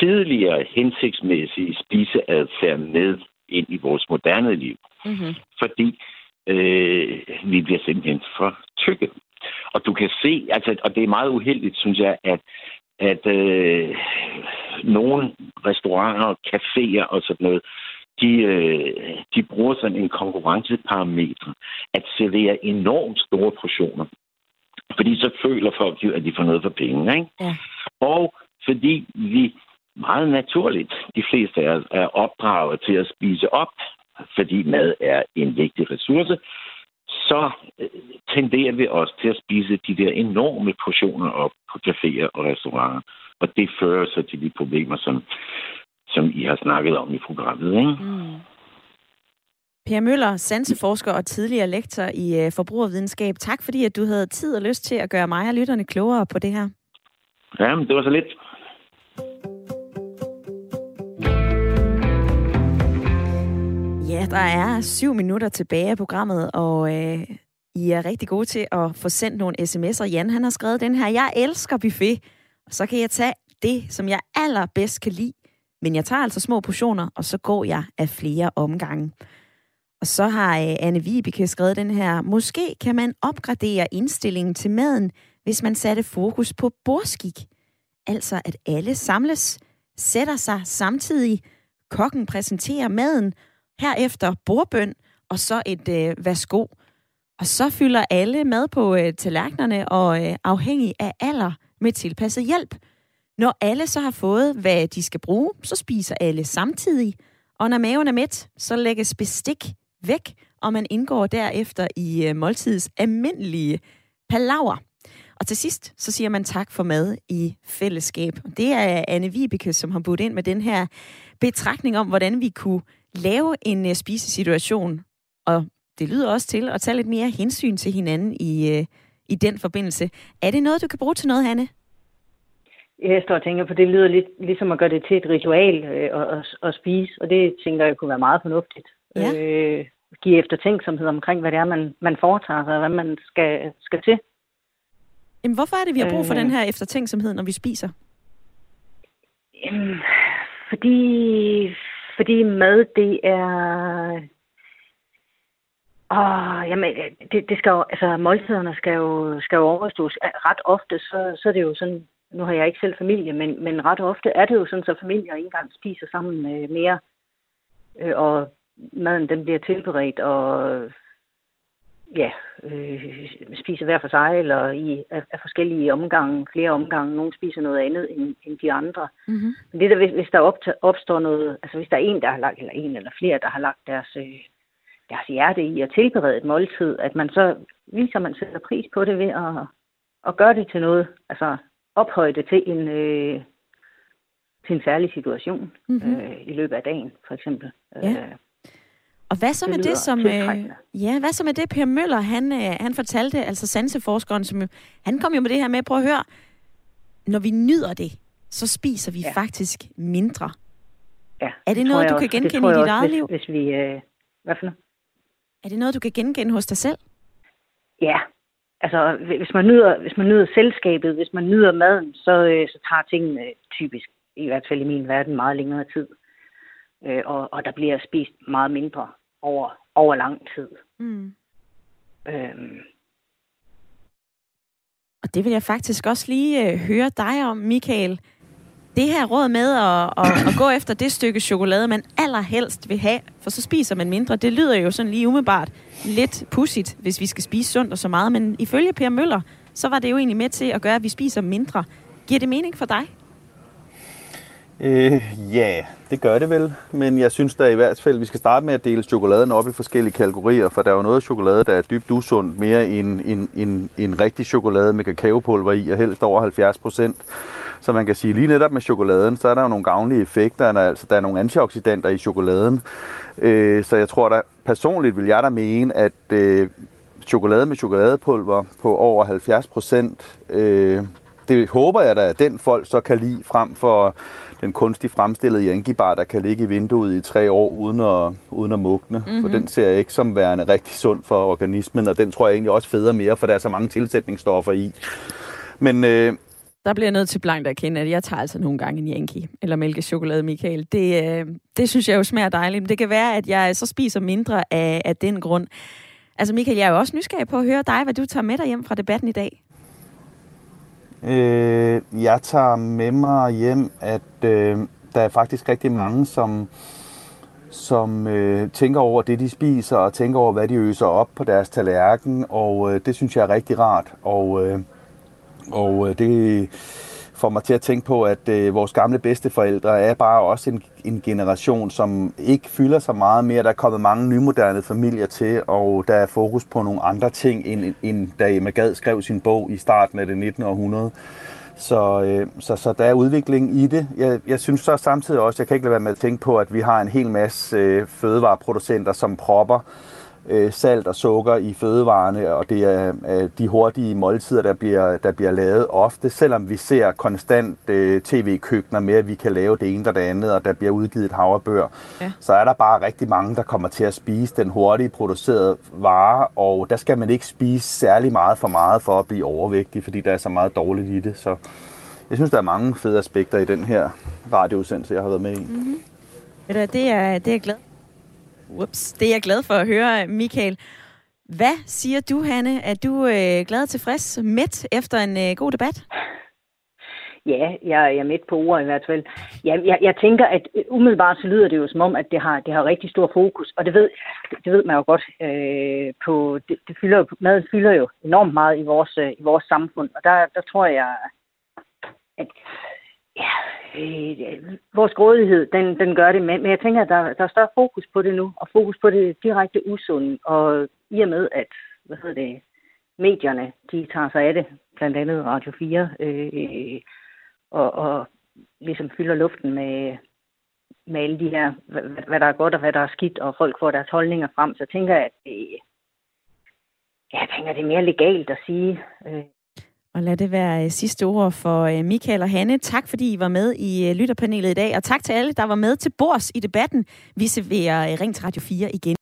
tidligere hensigtsmæssige spiseadfærd med ind i vores moderne liv. Mm-hmm. Fordi øh, vi bliver simpelthen for tykke. Og du kan se, altså, og det er meget uheldigt, synes jeg, at, at øh, nogle restauranter, caféer og sådan noget, de, øh, de bruger sådan en konkurrenceparameter at servere enormt store portioner. Fordi så føler folk jo, at de får noget for penge. Ikke? Ja. Og fordi vi meget naturligt, de fleste af os, er opdraget til at spise op, fordi mad er en vigtig ressource, så øh, tenderer vi også til at spise de der enorme portioner op på caféer og restauranter. Og det fører så til de problemer, som, som I har snakket om i programmet. Ikke? Mm. Per Møller, sanseforsker og tidligere lektor i øh, forbrugervidenskab. Tak fordi, at du havde tid og lyst til at gøre mig og lytterne klogere på det her. Ja, men det var så lidt. Ja, der er syv minutter tilbage af programmet, og øh, I er rigtig gode til at få sendt nogle sms'er. Jan, han har skrevet den her, jeg elsker buffet, og så kan jeg tage det, som jeg allerbedst kan lide, men jeg tager altså små portioner, og så går jeg af flere omgange. Og så har øh, Anne Vibeke skrevet den her, måske kan man opgradere indstillingen til maden, hvis man satte fokus på bordskik. Altså at alle samles, sætter sig samtidig, kokken præsenterer maden, herefter bordbøn, og så et øh, værsgo. Og så fylder alle mad på øh, tallerkenerne, og øh, afhængig af alder med tilpasset hjælp. Når alle så har fået, hvad de skal bruge, så spiser alle samtidig. Og når maven er mæt, så lægges bestik væk, og man indgår derefter i øh, måltidets almindelige palaver. Og til sidst, så siger man tak for mad i fællesskab. Det er Anne Vibeke, som har budt ind med den her betragtning om, hvordan vi kunne lave en uh, spisesituation. Og det lyder også til at tage lidt mere hensyn til hinanden i, uh, i den forbindelse. Er det noget, du kan bruge til noget, Hanne? Jeg står og tænker på, det lyder lidt ligesom at gøre det til et ritual øh, at, at, at spise, og det tænker jeg kunne være meget fornuftigt. Ja. Øh, give eftertænksomhed omkring, hvad det er, man, man foretager sig, og hvad man skal, skal til. Jamen, hvorfor er det, vi har brug for Øh. den her eftertænksomhed, når vi spiser? Jamen, fordi, fordi mad, det er... Åh, jamen, det, det skal jo, altså måltiderne skal jo, skal jo overstås. Ret ofte, så, så er det jo sådan, nu har jeg ikke selv familie, men, men ret ofte er det jo sådan, så familier ikke engang spiser sammen øh, mere. Øh, og maden, den bliver tilberedt, og ja, øh, spiser hver for sig, eller i af, af forskellige omgange, flere omgange. Nogle spiser noget andet end, end de andre. Mm-hmm. Men det der, hvis, hvis der opstår noget, altså hvis der er en, der har lagt, eller en eller flere, der har lagt deres, øh, deres hjerte i at tilberede et måltid, at man så viser, man sætter pris på det ved at, at gøre det til noget, altså ophøje det til en, øh, til en særlig situation Mhm. øh, i løbet af dagen, for eksempel. Ja. Øh, Og hvad så Det med det, som... Øh, ja, hvad så med det, Per Møller, han, øh, han fortalte, altså sanseforskeren, som jo, han kom jo med det her med, prøv at høre, når vi nyder det, så spiser vi ja. faktisk mindre. ja, Er det noget, du også, kan genkende i dit eget hvis, liv? Hvis vi, øh, hvad for noget? Er det noget, du kan genkende hos dig selv? Ja, altså hvis man nyder, hvis man nyder selskabet, hvis man nyder maden, så, øh, så tager tingene typisk, i hvert fald i min verden, meget længere tid. Øh, og, og der bliver spist meget mindre over, over lang tid. Mm. Øhm, Og det vil jeg faktisk også lige øh, høre dig om, Michael. Det her råd med at, at, at gå efter det stykke chokolade, man allerhelst vil have, for så spiser man mindre, det lyder jo sådan lige umiddelbart lidt pudsigt, hvis vi skal spise sundt og så meget. Men ifølge Per Møller, så var det jo egentlig med til at gøre, at vi spiser mindre. Giver det mening for dig? Øh, ja, det gør det vel. Men jeg synes da i hvert fald, vi skal starte med at dele chokoladen op i forskellige kategorier, for der er jo noget chokolade, der er dybt usundt, mere end en, en, en rigtig chokolade med kakaopulver i, og helst over 70 procent. Så man kan sige, lige netop med chokoladen, så er der jo nogle gavnlige effekter, der, altså der er nogle antioxidanter i chokoladen. Øh, så jeg tror da, personligt vil jeg da mene, at øh, chokolade med chokoladepulver på over 70 procent, øh, det håber jeg da, at den folk så kan lide frem for den kunstigt fremstillede Yankee-bar, der kan ligge i vinduet i tre år uden at, uden at mugne. Mm-hmm. For Mhm. den ser jeg ikke som værende rigtig sund for organismen, og den tror jeg egentlig også feder mere, for der er så mange tilsætningsstoffer i. Men øh, Der bliver jeg nødt til blankt at erkende, at jeg tager altså nogle gange en Yankee eller mælkechokolade, Michael. Det, øh, det synes jeg jo smager dejligt. Men det kan være, at jeg så spiser mindre af, af den grund. Altså Michael, jeg er jo også nysgerrig på at høre dig, hvad du tager med dig hjem fra debatten i dag. Øh, jeg tager med mig hjem, at øh, der er faktisk rigtig mange, som, som øh, tænker over det, de spiser, og tænker over, hvad de øser op på deres tallerken, og øh, det synes jeg er rigtig rart. Og, øh, og øh, det får mig til at tænke på, at øh, vores gamle bedsteforældre er bare også en, en generation, som ikke fylder så meget mere. Der er kommet mange nymoderne familier til, og der er fokus på nogle andre ting, end, end da Emma Gad skrev sin bog i starten af det 19. århundrede. Så, øh, så, så der er udvikling i det. Jeg, jeg synes så samtidig også, jeg kan ikke lade være med at tænke på, at vi har en hel masse øh, fødevareproducenter, som propper øh, salt og sukker i fødevarene, og det er øh, de hurtige måltider, der bliver, der bliver lavet ofte, selvom vi ser konstant øh, tv-køkkener med, at vi kan lave det ene og det andet, og der bliver udgivet et havrebør, Ja. så er der bare rigtig mange, der kommer til at spise den hurtigt producerede vare, og der skal man ikke spise særlig meget for meget for at blive overvægtig, fordi der er så meget dårligt i det. Så jeg synes, der er mange fede aspekter i den her radioudsendelse, jeg har været med i. Mm-hmm. Det er, det er jeg glad Ups, det er jeg glad for at høre, Michael. Hvad siger du, Hanne? Er du øh, glad og tilfreds, midt efter en øh, god debat? Ja, jeg, jeg er midt på ord i hvert fald. Ja, jeg, jeg tænker, at øh, umiddelbart så lyder det jo som om, at det har, det har rigtig stor fokus, og det ved, det ved man jo godt. Øh, på, det, det fylder jo, maden fylder jo enormt meget i vores, øh, i vores samfund, og der, der tror jeg, at ja, øh, vores grådighed, den, den gør det, men, men jeg tænker, at der, der er større fokus på det nu, og fokus på det direkte usunde, og i og med, at hvad hedder det, medierne, de tager sig af det, blandt andet Radio 4, øh, og, og ligesom fylder luften med, med alle de her, hvad, hvad der er godt og hvad der er skidt, og folk får deres holdninger frem, så tænker jeg, at det, jeg tænker, det er mere legalt at sige. Øh, og lad det være øh, sidste ord for øh, Michael og Hanne. Tak fordi I var med i øh, lytterpanelet i dag, og tak til alle, der var med til bords i debatten. Vi serverer Ring til Radio 4 igen.